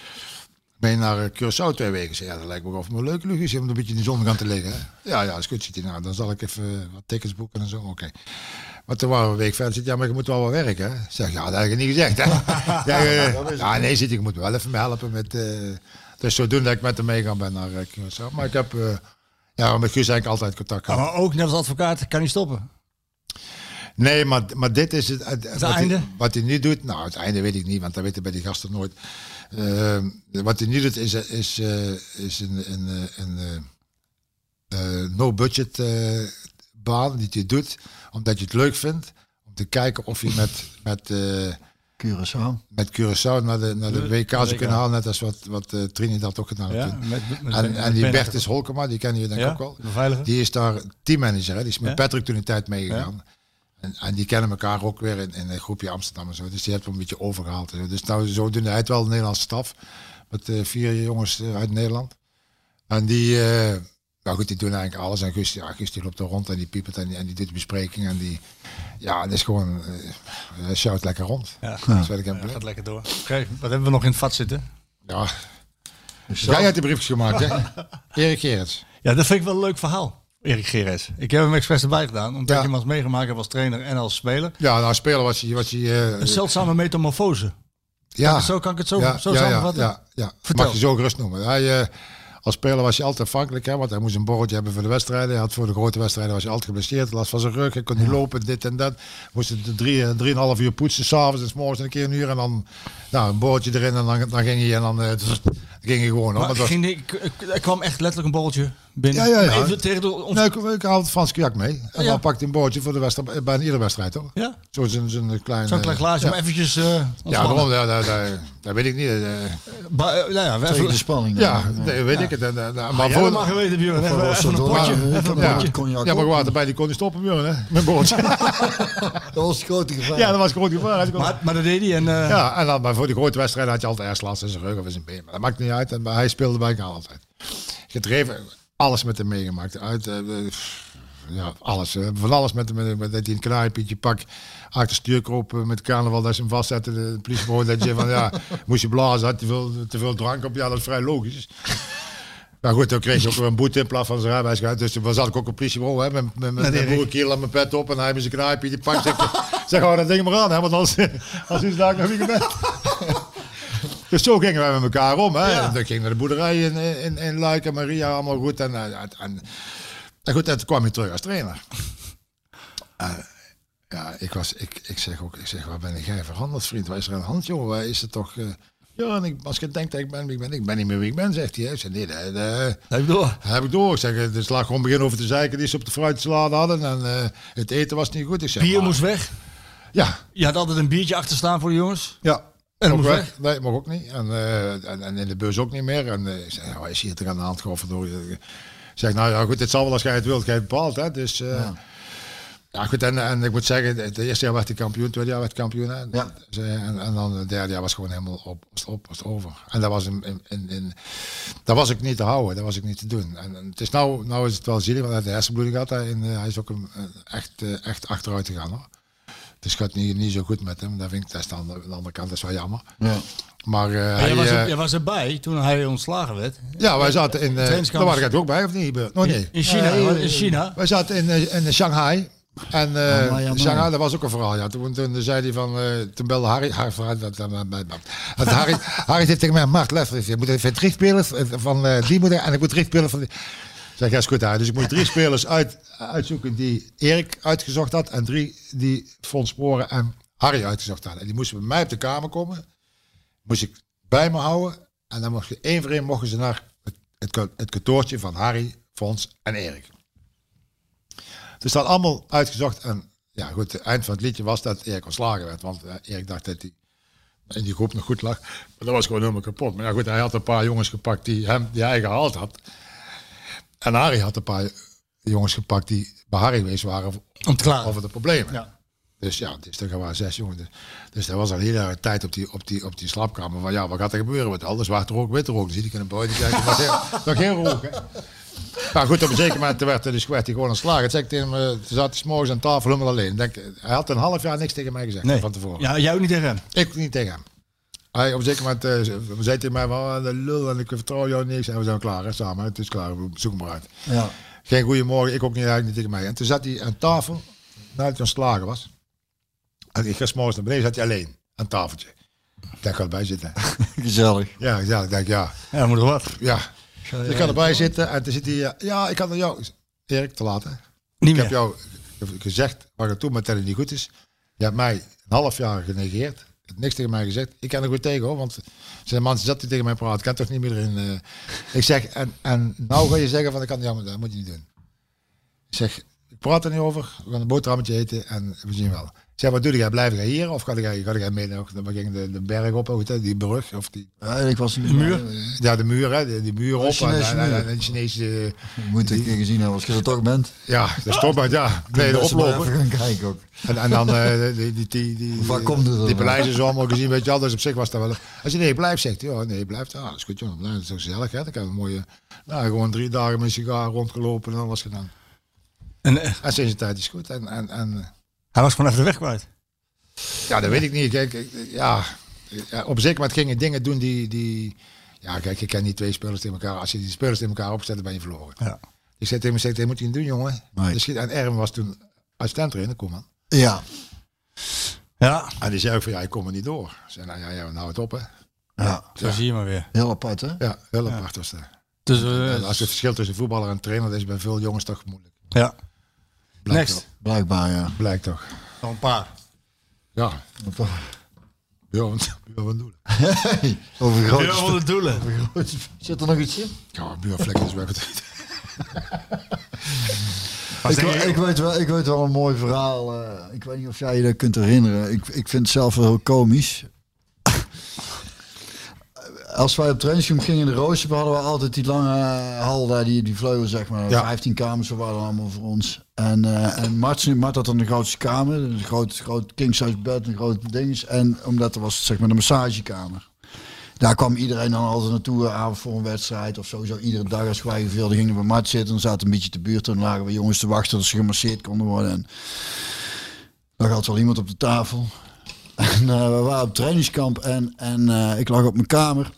mee naar eh, Curaçao twee weken? Zei, ja, dat lijkt me wel of me leuk, Lugus, om een beetje in de zon gaan te liggen. Hè? Ja, ja, is goed, zit hij. Nou, dan zal ik even eh, wat tickets boeken en zo. Oké. Maar toen waren we een week verder. Zit, ja, maar je moet wel wat werken. Hè? Zeg, ja, dat heb ik niet gezegd. Hè? ja, ja, nee, zit, ik moet wel even me helpen met... eh dus zodoende dat ik met hem meegaan ben naar Curaçao. Maar ik heb eh, ja, met Guus eigenlijk altijd contact Ja, gehad. maar ook net als advocaat kan niet stoppen. Nee, maar, maar dit is het, het, wat, einde? Hij, wat hij nu doet. Nou, het einde weet ik niet, want dat weten bij die gasten nooit. Ehm, wat hij nu doet is, is, eh, is een, een, eh, een, eh, eh, no-budget eh, baan die hij doet, omdat je het leuk vindt. Om te kijken of je met, met, eh, Curaçao. met Curaçao naar de, naar de De- WK zou kunnen halen. Net als wat, wat eh, Trinidad ook gedaan heeft. Ja, toen. met, met, En, en die Bertus Holkema, die kennen jullie denk ik ja, ook wel. Die is daar teammanager. Hè? Die is met Ja. Patrick toen een tijd meegegaan. En, en die kennen elkaar ook weer in, in een groepje Amsterdam en zo. Dus die heeft hem een beetje overgehaald. en zo. Dus nou, zo doen hij het wel de Nederlandse staf. Met eh, vier jongens eh, uit Nederland. En die, eh nou goed, die doen eigenlijk alles. En Guus, ja, Guus die loopt er rond en die piepert en die, en die doet de bespreking. En die, ja, het is gewoon, hij shout lekker rond. Ja. Dat ik Ja, gaat lekker door. Oké, wat hebben we nog in het vat zitten? Ja, jij hebt de briefjes gemaakt, hè? Erik Gerrits. Ja, dat vind ik wel een leuk verhaal. Erik. Ik heb hem expres erbij gedaan, omdat Ja. je hem als meegemaakt hebt als trainer en als speler. Ja, nou, speler was hij, was hij eh, Een zeldzame metamorfose. ja, Zo kan ik het zo, ja, zo ja, ja, samenvatten? ja, ja. Vertel. Mag je zo gerust noemen. Hij, eh, als speler was hij altijd afhankelijk, hè, want hij moest een borreltje hebben voor de wedstrijden. Hij had voor de grote wedstrijden was hij altijd geblesseerd, last van zijn rug, hij kon niet lopen, dit en dat. Moest het drie, eh, drieënhalf uur poetsen, s'avonds en s'morgens een keer een uur en dan nou, een borreltje erin en dan, dan ging hij en dan, dan ging gewoon. Hoor. Maar Maar was- ging ik, er kwam echt letterlijk een borreltje binnen. Ja, ja, ja. Even tegen de, ons, Nee, ik, ik haal het Frans Kajak mee. En Ja. dan pakt hij een boordje voor de wedstrijd, bij iedere wedstrijd hoor. ja? Zo zo'n zo'n klein... Zo'n eh, klein glaasje ja. om eventjes eh Ja, waarom? Ja, dat, dat, dat weet ik niet. eh. Ba- eh, nou ja, we Tegen de even, spanning. Ja, dan. nee, weet ik het. En, en, en, Maar jij voor, mag geweten, Björn. Even, even een potje. Ja, Even een potje. Ja, maar water bij, die kon niet stoppen, Björn, hè? Mijn boordje. Dat was het grote gevaar. ja, dat was groot gevaar. Maar, maar dat deed hij. En, eh, Ja, en dan, maar voor die grote wedstrijd had je altijd eerst last in zijn rug of in zijn been. Maar dat maakt niet uit. En, maar hij speelde bij elkaar altijd. Gedreven, alles met hem meegemaakt. Uit, eh, eh, ja, alles. eh, van alles met hem. Met, met, dat hij een pak. Achter stuur kroop eh, met carnaval dat ze hem vastzetten. De politiebureau dat je van ja, moest je blazen. Had te veel, te veel drank op. Ja, dat is vrij logisch. Nou goed, toen kreeg je ook weer een boete in plaats van zijn rijbewijs. Dus toen zat ik ook op politiebureau hè, met, met, met, met boerenkiel en mijn pet op. En hij heeft zijn knaaipje, die pakt. Zeg, zeg hou dat ding maar aan, hè, want anders, als is daar nog niet bent. Dus zo gingen wij met elkaar om. Hè. En dan ging naar de boerderij in, in, in Luik en Maria, allemaal goed. En, en, en, en goed, en toen kwam je terug als trainer. En, ja, ik, was, ik, ik zeg ook, ik zeg, waar ben jij veranderd, vriend? Waar is er aan de hand, joh? Waar is het toch... eh, ja, en ik, als je denkt dat ik ben wie ik ben, ik ben niet meer wie ik ben, zegt hij. Ik zeg, nee, dat, dat- Heb je door. dat heb ik door. Ik zeg, het lag gewoon begin over te zeiken die ze op de fruitsalade hadden. En eh, het eten was niet goed. Ik zeg, Bier maar- moest weg. Ja, Je had altijd een biertje achter staan voor de jongens. ja. En Ook weg. weg. Nee, mag ook niet. En, eh, en, en in de bus ook niet meer. En zeg, ja, wat is hier toch aan de hand? Godverdorie. Ik zeg, nou ja, goed, het zal wel als jij het wilt, jij bepaalt. Hè? Dus, eh, ja. goed, en, en ik moet zeggen, het eerste jaar werd hij kampioen, het tweede jaar werd kampioen. Hè? Ja. Dus, eh, en, en dan het derde jaar was gewoon helemaal op, was op, was over. En dat was, in, in, in, dat was ik niet te houden, dat was ik niet te doen. En, en het is nou, nou is het wel zielig, want hij heeft de hersenbloeding gehad. Hij, en, hij is ook een, echt, echt achteruit gegaan hoor. Dus het gaat niet, niet zo goed met hem. Dat vind ik, dat is aan de, aan de andere kant, dat is wel jammer. Ja. Maar eh, jij, was er, eh, jij was erbij toen hij ontslagen werd. ja, wij zaten in. Uh, daar is- was ik ook bij, of niet? Oh nee. In China. In China. Wij zaten in, eh, in Shanghai. En eh, Amai, amai. Shanghai, dat was ook een verhaal. Ja. Toen, toen zei hij van, eh, toen belde Harry, Harry, dat- dat- dat- dat- dat- Harry, Harry heeft tegen mij, Mart, luister eens, je moet even drie spelers van eh, die moeten en ik moet drie van die. Zeg, ja, is goed Harry. Dus ik moet drie spelers uit, uitzoeken die Erik uitgezocht had en drie die Fons Sporen en Harry uitgezocht hadden. En die moesten bij mij op de kamer komen. Moest ik bij me houden. En dan mocht je één voor één mochten ze naar het, het, het kantoortje van Harry, Fons en Erik. Dus dat allemaal uitgezocht. En ja, goed, het eind van het liedje was dat Erik ontslagen werd. Want eh, Erik dacht dat hij in die groep nog goed lag. Maar dat was gewoon helemaal kapot. Maar ja, goed, hij had een paar jongens gepakt die, hem, die hij gehaald had. En Harry had een paar jongens gepakt die bij Harry geweest waren over, Om te klaar. over de problemen. Ja. Dus ja, dus er waren zes jongens. Dus, dus er was al heel erg tijd op die, op, die, op die slaapkamer. Van ja, wat gaat er gebeuren met al? Dus zwarte rook, witte rook. Ik in een buiten kijken. Maar nog geen rook, hè. Maar goed, op een zeker moment werd, dus, werd hij gewoon ontslagen. Het zei ik tegen hem, eh, toen zat hij morgens aan tafel helemaal alleen. Denk, hij had een half jaar niks tegen mij gezegd Nee. van tevoren. Ja, jij ook niet tegen hem. Ik niet tegen hem. Hij op een zeker moment eh, zei tegen mij, van, "Ah, de lul en ik vertrouw jou niks. En we zijn klaar, hè, samen. Het is klaar, we zoeken maar uit. Ja. Geen goeiemorgen, ik ook niet, eigenlijk niet tegen mij. En toen zat hij aan tafel, nadat hij ontslagen was. En ik ga 's morgens naar beneden, zat hij alleen aan tafeltje. Ik ga erbij zitten. Gezellig. Ja, ja, ik denk, ja, Ja, moet er wat. ja. Dus ik ga erbij zitten en toen zit hij, eh, ja, ik had naar jou. Erik, te laat hè. Niet Ik meer. heb jou gezegd waar het toen met dat het niet goed is. Je hebt mij een half jaar genegeerd. Niks tegen mij gezegd. Ik kan er goed tegen hoor, want zijn mensen zat die tegen mij praten. Ik kan toch niet meer erin. eh. Ik zeg, en, en nou ga je zeggen van ik kan jammer, dat moet je niet doen. Ik zeg, ik praat er niet over. We gaan een boterhammetje eten en we zien wel. Ik zei, wat doe jij? Blijf jij hier? Of ga jij, ga jij mee naar, we gingen de, de berg op, hoe heet dat, die brug? Of die, Ja, ik was De muur? ja, de muur, hè, die, die muur op. Chinese en, en, muur. en, en Chinese, Je moet keer gezien hebben als je er toch bent. ja, dat is toch maar, ja, nee, de oplopen. Even gaan kijken ook. En, en dan eh, die, die, die, die, Waar komt het dan? Die paleizen zo allemaal gezien, weet je wel. Dus op zich was dat wel... Als je nee, blijf, zegt hij. Ja, nee, blijf. Ah, dat is goed, jongen. Nou, dat is toch gezellig, hè. Dan kan je een mooie... Nou, gewoon drie dagen met een sigaar rondgelopen en dan was het gedaan. En eh, En sinds de tijd is goed. En, en, en hij was gewoon even de weg kwijt. ja, dat weet ik niet. Kijk, ja, ja, op zeker moment gingen dingen doen die... die ja, kijk, je kent niet twee spelers tegen elkaar. Als je die spelers tegen elkaar opzet, dan ben je verloren. Ja. Ik zei tegen hem, dat moet je niet doen, jongen. Nee. Dus, en Erwin was toen assistent trainer, kom man. Ja. Ja, En die zei ook van, ja, ik kom er niet door. Ik zei, nou ja, ja nou het op, hè. Ja. zo zie je maar weer. Heel apart, hè? Ja, heel apart was dat. Dus, eh, En als het verschil tussen voetballer en trainer, dat is bij veel jongens toch moeilijk. ja. Blijkt Next. Blijkbaar, ja. Blijkt toch. Nog een paar. Ja. Björn, Björn van Doelen. Hey, over grote spe- de doelen. grote Zit er nog iets in? Ja, Björn Vlek is weg. Ik, ik, weet wel, ik weet wel een mooi verhaal. eh, ik weet niet of jij je dat kunt herinneren. Ik, ik vind het zelf wel heel komisch. Als wij op trainingskamp gingen in de Rooster, hadden we altijd die lange hal daar, die, die vleugel zeg maar. Ja. 15 kamers waren allemaal voor ons. En, eh en Mart, Mart had dan de grootste kamer, een groot, groot king size bed, een groot ding. En omdat er was zeg maar de massagekamer. Daar kwam iedereen dan altijd naartoe, avond voor een wedstrijd of sowieso iedere dag als wij veel gingen we bij Mart zitten. Dan zaten een beetje te buurt en lagen we jongens te wachten dat ze gemasseerd konden worden. En dan had wel iemand op de tafel. En eh, we waren op trainingskamp en, en eh, ik lag op mijn kamer.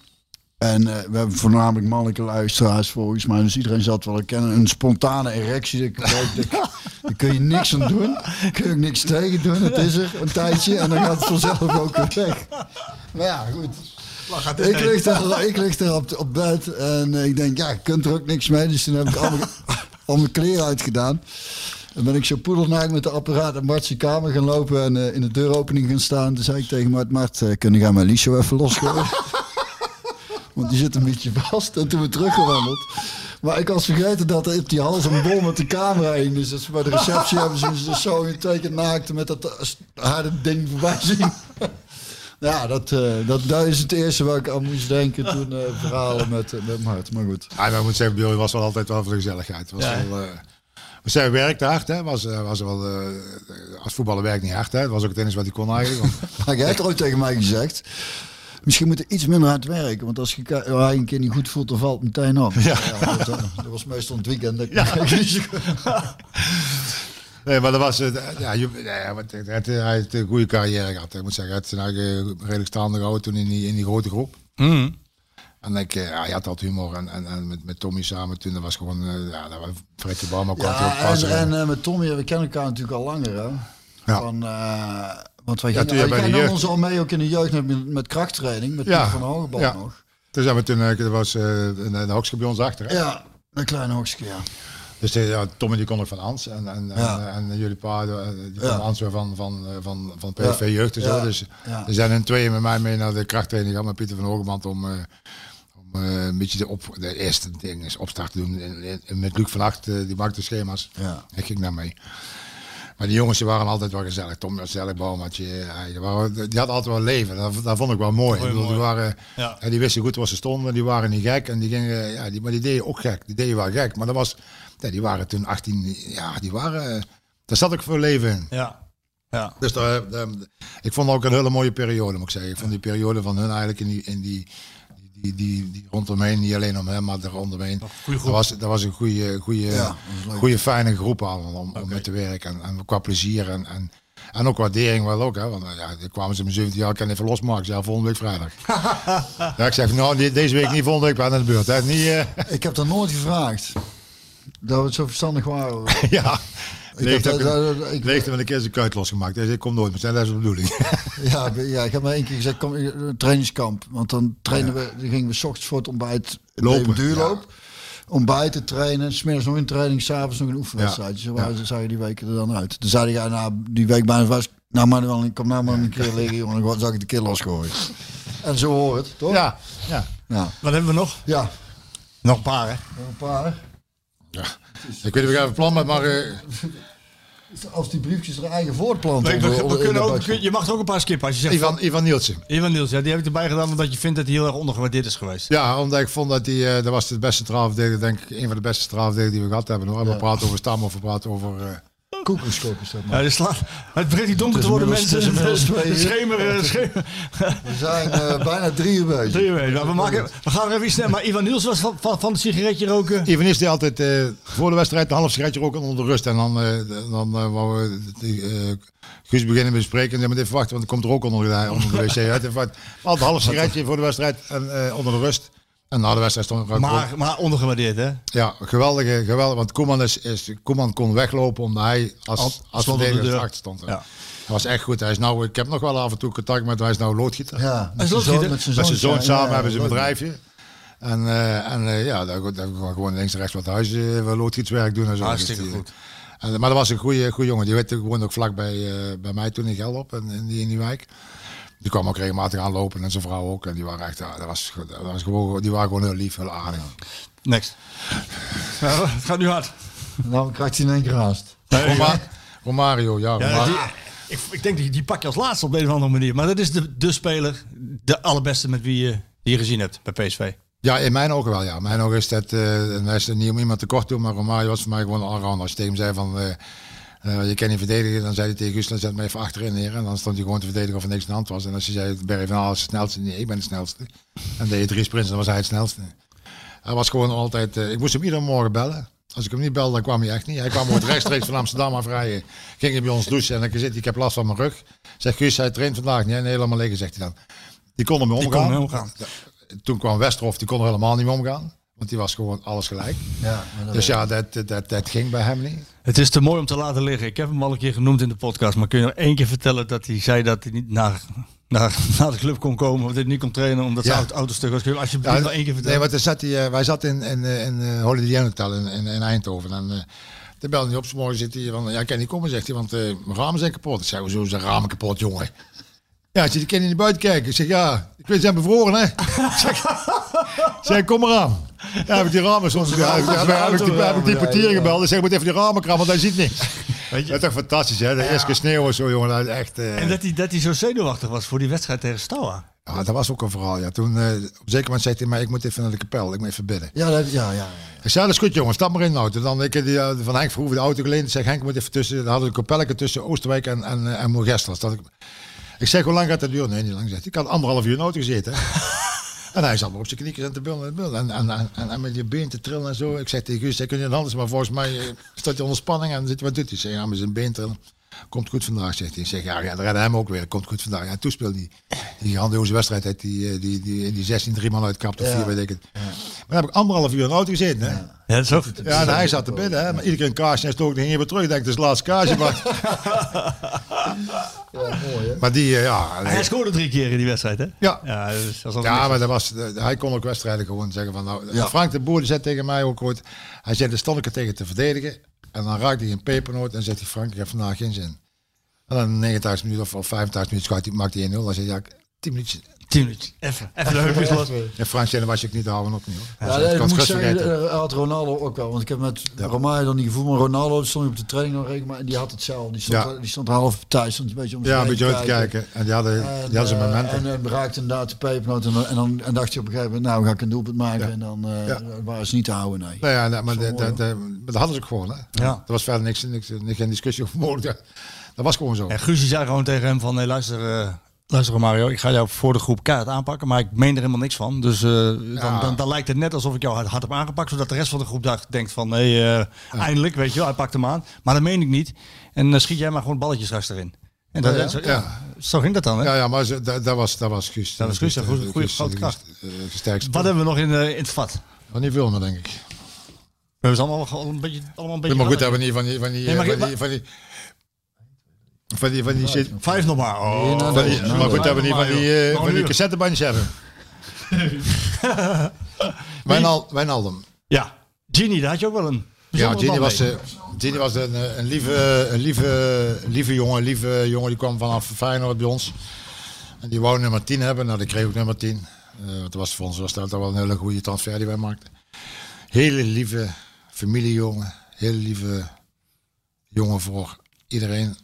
En eh, we hebben voornamelijk mannelijke luisteraars volgens mij. Dus iedereen zat wel herkennen. Een spontane erectie. Daar, daar, kun je niks aan doen. Daar kun je ook niks tegen doen. Het is er een tijdje en dan gaat het vanzelf ook weer weg. Maar ja, goed. Ik lig daar, ik lig daar op, op bed en ik denk, ja, je kunt er ook niks mee. Dus toen heb ik al mijn, al mijn kleren uitgedaan. Dan ben ik zo poedelnaakt met de apparaat naar Mart's kamer gaan lopen en eh, in de deuropening gaan staan. Toen zei ik tegen Mart, Mart, eh, kunnen jij mijn Liesje even losgooien? Want die zit een beetje vast. En toen we teruggewandeld. Maar ik was vergeten dat er op die hals een bol met de camera hing. Dus dat ze bij de receptie hebben ze dus zo een twee keer naakt met dat eh, harde ding voorbij zien. Ja, dat, eh, dat, dat is het eerste waar ik aan moest denken toen eh verhalen met, eh, met Mart. Maar goed. Ja, maar ik moet zeggen, Björn was wel altijd wel voor de gezelligheid. Was Ja. wel, eh, we zei, werkte hard, hè. Was, was wel, eh, als voetballer werkt niet hard, hè. Dat was ook het enige wat hij kon eigenlijk. Want- Maar jij hebt ooit tegen mij gezegd. Misschien moet er iets minder hard werken. Want als je ja, een keer niet goed voelt, dan valt het meteen op. Ja. dat, dat was meestal het weekend. Dat Nee, maar dat was, het. ja, je, ja, wat- het- het- hij heeft een goede carrière gehad. Ik moet zeggen, hij heeft zijn eigen redelijk staande gehouden toen in die, in die grote groep. Mhm. En ik, eh, ja, hij had altijd humor. En, en, en met, met Tommy samen toen, dat was gewoon, eh, ja, dat was Fredje Bama kwam hij ook Ja, en, en eh, met Tommy, we kennen elkaar natuurlijk al langer. Hè? Ja. Van, eh, want wij Ja, gingen, je wij gingen jeugd- ons al mee ook in de jeugd met, met krachttraining. Met Ja, van Hogebal ja. nog. Toen zijn we toen, eh, dat was eh, de hokske bij ons achter. Hè? Ja, een kleine ja. Dus eh, ja, Tommy die kon ook van Ans. En, en, Ja. en, en jullie pa, eh, die Ja. van Ans weer van, van, van, van PSV Ja. Jeugd en zo. Ja. Dus Ja. er zijn een tweeën met mij mee naar de krachttraining gegaan met Pieter van Hogeband om, om eh, een beetje de, op, de eerste ding is opstart te doen. En, en met Luc van Acht, die maakte schema's. Ja. Ik ging daar mee. Maar die jongens die waren altijd wel gezellig. Tom was gezellig, Bouwmatje. hij- Die, waren, die hadden altijd wel leven. Dat, dat vond ik wel mooi. Ik bedoel, mooi. Die, waren, Ja. ja, die wisten goed waar ze stonden. Die waren niet gek. En die gingen, ja, die, maar die deden ook gek. Die deden wel gek. Maar dat was, ja, die waren toen 18. Ja, die waren, daar zat ook veel leven in. Ja. Ja. Dus daar, daar- ik vond ook een hele mooie periode, moet ik zeggen. Ik vond die periode van hun eigenlijk in die, in die, die, die, die rondomheen, niet alleen om hem, maar er rondomheen. goede Dat was, dat was een goede, goede, Ja, goede fijne groep allemaal om, om mee te werken. En, en qua plezier en, en, en ook waardering wel ook. Hè? Want eh, ja, dan kwamen ze mijn 17 jaar, ik kan even losmaken. Ik zei, volgende week vrijdag. ja, ik zeg, nou, deze week niet, volgende week ben ik aan de beurt. Hè? Niet, eh, Ik heb dat nooit gevraagd. Dat we het zo verstandig waren. ja, leeg heb ik- leeg heb ik een keer zijn kuit losgemaakt. Hij zei, ik kom nooit meer, dat is de bedoeling. Ja, ja, ik heb maar één keer gezegd, kom, eh, een trainingskamp. Want dan trainen we, dan gingen we 's ochtends voor het ontbijt Lopen, duurloop. Ontbijten, trainen, smiddags nog een training, s'avonds nog een oefenwedstrijd. Zo waren, zag je die weken er dan uit. Toen zei hij, nou, die week bijna was, nou maar ik kom nou maar een keer liggen, jongen. Dan zag ik de keer losgooien. En zo hoort het, toch? ja, ja. Wat hebben we nog? ja. Nog een paar, hè? nog een paar. Ja. Ik weet niet of ik even een plan met, maar... eh, Als die briefjes er eigen voortplanten. We, we- we kunnen ook, je mag er ook een paar skippen. Als je zegt Ivan, Ivan Nielsen. Ivan Niels, ja, die heb ik erbij gedaan omdat je vindt dat hij heel erg ondergewaardeerd is geweest. Ja, omdat ik vond dat hij, eh, dat was de beste strafverdediger, denk ik, een van de beste strafverdedigers die we gehad hebben. Hoor. We Ja. praten over Stam of we praten over... eh, Koekenschop is dat Ja, maar. dus slaat, het begint niet donker te worden, Het mensen. het is schemer, eh, schemer. We zijn eh, bijna drie uur bezig. Drie. Nou, we, maken, we gaan even snel. Maar Ivan Niels was van, van, van het sigaretje roken. Ivan is die altijd eh, voor de wedstrijd een half sigaretje roken onder de rust. En dan, eh, dan eh, wou we die, eh, Guus beginnen bespreken. En dan moet even wachten, want dan komt er ook onder de, onder de wc uit. Even. Altijd een half sigaretje voor de wedstrijd en eh, onder de rust. En na de wedstrijd stond Maar, maar ondergewaardeerd, hè? Ja, geweldige, geweldig. Want Koeman, is, is, Koeman kon weglopen omdat hij als, Als- de verdediger deur. achter stond. Ja. Hij was echt goed. Hij is nou, ik heb nog wel af en toe contact met hem. Hij is nou loodgieter. Ja, Hij met is zijn loodgieter. zoon, met zijn zoon ja, samen ja, hebben ze een bedrijfje. En, eh, en eh, ja, daar, daar daar gewoon links en rechts wat huis, eh, loodgietswerk doen en zo. Hartstikke Dus die- goed. En, maar dat was een goede, goede jongen. Die weet, die woonde ook vlak bij, eh, bij mij toen in Gelderop, in, in, die, in die wijk. Die kwam ook regelmatig aanlopen en zijn vrouw ook. En die waren echt, ja, dat was, dat was gewoon, die waren gewoon heel lief, heel aardig. Next. Ja, het gaat nu hard. Dan krijgt hij in één keer haast. Roma- Romario, ja. Ja, Romario. die, ik, ik denk die, die pak je als laatste op de een of andere manier. Maar dat is de, de speler, de allerbeste met wie je, je gezien hebt bij PSV. Ja, in mijn ogen wel, ja. In mijn ogen is dat, eh en hij is er niet om iemand tekort te doen, maar Romario was voor mij gewoon een allrounder. Als je tegen hem zei van, eh, eh, je kan niet verdedigen, dan zei hij tegen dan zet me even achterin neer. En dan stond hij gewoon te verdedigen of er niks aan de hand was. En als je zei, Barry van Aal is de snelste, nee, ik ben de snelste. En deed je drie sprints, dan was hij het snelste. Hij was gewoon altijd, eh, ik moest hem iedere morgen bellen. Als ik hem niet belde, dan kwam hij echt niet. Hij kwam ooit rechtstreeks van Amsterdam afrijden. Ging hij bij ons douchen en dan zit hij, ik heb last van mijn rug. Zeg Guus, hij traint vandaag niet. Nee, helemaal liggen, zegt hij dan. Die kon ermee Die omgaan. kon ermee omgaan. Toen kwam Westerhof, die kon er helemaal niet mee omgaan. Want die was gewoon alles gelijk. Ja, Dus ja, dat, dat, dat ging bij hem niet. Het is te mooi om te laten liggen. Ik heb hem al een keer genoemd in de podcast. Maar kun je nog één keer vertellen dat hij zei dat hij niet naar, naar, naar de club kon komen. Of dat hij niet kon trainen omdat Ja. zijn auto autostuk was. Kun je alsjeblieft Ja, nog één keer nee, vertellen? want zat hij, eh, wij zaten in, in, eh, in Holiday Inn Hotel in, in, in Eindhoven. En uh, toen belde hij op, morgen zit hij van, ja, ik kan niet komen, zegt hij, want eh, mijn ramen zijn kapot. Ik zei, hoezo zijn ramen kapot, jongen? Ja, hij zegt, ik kan niet naar buiten kijken. Ik zeg, ja, ik weet, ze zijn bevroren, hè? Ik zeg, ik zeg, kom maar aan. Ja, heb ik die ramen soms, ja, heb, ik- die, heb ik die portier gebeld. Ik zeg, ik moet even die ramen krabben, want hij ziet niks. Weet je? Dat is toch fantastisch, hè? De eerste keer sneeuw en zo, jongen. Dat is echt... eh, En dat hij, dat hij zo zenuwachtig was voor die wedstrijd tegen Stoa. Ja, dat was ook een verhaal. Ja. Toen, eh, op zeker moment zei hij, maar ik moet even naar de kapel, ik moet even bidden. Ja, dat, ja, ja. Ik zei, dat is goed jongen, stap maar in de auto. Dan ik die, eh, van Henk Verhoeven de auto geleend. Ik zeg, Henk moet even tussen, dan hadden we kapelletje tussen Oosterwijk en, en, en Moergestel. Dat ik, ik zeg, hoe lang gaat dat duren? Nee, niet lang. Zegt. hij. Ik had anderhalf uur in de auto gezeten. en hij zat maar op zijn kniekjes en te billen en te billen. En, en, en, en, en met je been te trillen en zo. Ik zeg tegen Guus, hij kun je anders, maar volgens mij eh, staat hij onder spanning en zit hij wat doet hij? Zeg, ja, met zijn been trillen. Komt goed vandaag, zegt hij. Ik zeg, ja, ja, dan redden hem ook weer. Komt goed vandaag. Ja, toen speelde die, die grandioze wedstrijd uit die, eh, die, die, die 16 drie man uitkapt of Ja. vier, weet ik het. Maar dan heb ik anderhalf uur in auto gezeten. Hè? Ja, dat is ja hij zat te binnen. Hè? Maar iedere keer een kaarsje en stook ik weer terug. Ik denk, het is de laatste kaarsje. Maar... ja, mooi, hè? Maar die, eh, ja... Hij scoorde drie keer in die wedstrijd, hè? Ja. Ja, ja maar dat was, hij kon ook wedstrijden gewoon zeggen van... Nou. Frank de Boer die zei tegen mij ook ooit... Hij zei, de stond ik er tegen te verdedigen. En dan raakte hij een pepernoot en zegt hij... Frank, ik heb vandaag geen zin. En dan 89 minuten of, of 85 minuten maakt hij 1-0. Dan zei hij, ja, 10 minuten 10 minuten. Even. Even. En was ik niet te houden op niet. Ja, dat moet zeggen, eh, had Ronaldo ook wel. Want ik heb met ja. Romain dan niet gevoel, maar Ronaldo stond op de training nog rekening, maar die had hetzelfde. Die stond, ja. die stond half thuis, stond een beetje om Ja, een beetje uit te kijken. En die hadden, en, die hadden eh, momenten. En, en raakte inderdaad de pepernoot en, en, dan en dacht je op een gegeven moment, nou ga ik een doelpunt maken. En dan uh, waren ze niet te houden, nee. Nou ja, nou, maar dat, hadden ze ook gewoon. Hè. Ja. Er was verder niks, niks, niks, geen discussie over mogelijk. Dat was gewoon zo. En Guus zei gewoon tegen hem van, nee luister, luister Mario, ik ga jou voor de groep kaart aanpakken, maar ik meen er helemaal niks van. Dus eh, dan, Ja. dan, dan lijkt het net alsof ik jou hard, hard heb aangepakt, zodat de rest van de groep dacht, denkt van, nee, eh, eindelijk, weet je wel, hij pakt hem aan. Maar dat meen ik niet. En dan schiet jij maar gewoon balletjes straks erin. En dat, ja? zo, ja, zo ging dat dan, hè? Ja, ja maar ze- dat, dat, was, dat was Guus. Dat was Guus, een goede- grote kracht. Wat hebben we nog in, eh, in het vat? Van niet veel meer, denk ik. We hebben ze allemaal, gewoon een beetje, allemaal een beetje... maar goed, hebben we niet van die... Van die, Nee, van die, van die van die, van die, shit- Vijf nog maar. Oh. Nee, nou, die- nou, maar goed, hebben we niet van die, eh, Nog van die cassettebandjes hebben. Wijnal, Wijnaldum. Ja, Genie, daar had je ook wel een Ja, man was, mee. eh, Gini was een, eh, een, lieve, een lieve, lieve jongen. Een lieve jongen die kwam vanaf Feyenoord bij ons. En die wou nummer 10 hebben. Nou, die kreeg ook nummer 10. Eh want dat was voor ons was dat wel een hele goede transfer die wij maakten. Hele lieve familiejongen. Hele lieve jongen voor iedereen.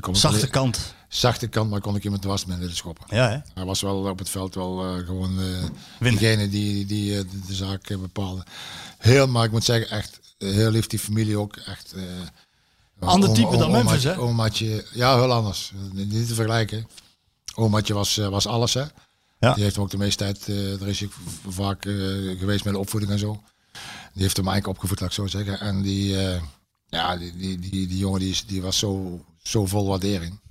Kon Zachte kant. zachte kant, maar kon ik iemand dwars met willen schoppen. Ja, hè? Hij was wel op het veld wel eh, gewoon eh degene die, die eh, de, de zaak bepaalde. Heel, maar ik moet zeggen, echt heel lief die familie ook. Echt, Ander type dan Memphis, hè? Omaatje, ja, heel anders. Niet, te vergelijken. Omaatje was, was alles, hè. Ja. Die heeft ook de meeste tijd, daar is v- vaak geweest met de opvoeding en zo. Die heeft hem eigenlijk opgevoed, laat ik zo zeggen. En die, ja, die, die, die, die jongen die, is, die was zo, zo vol waardering.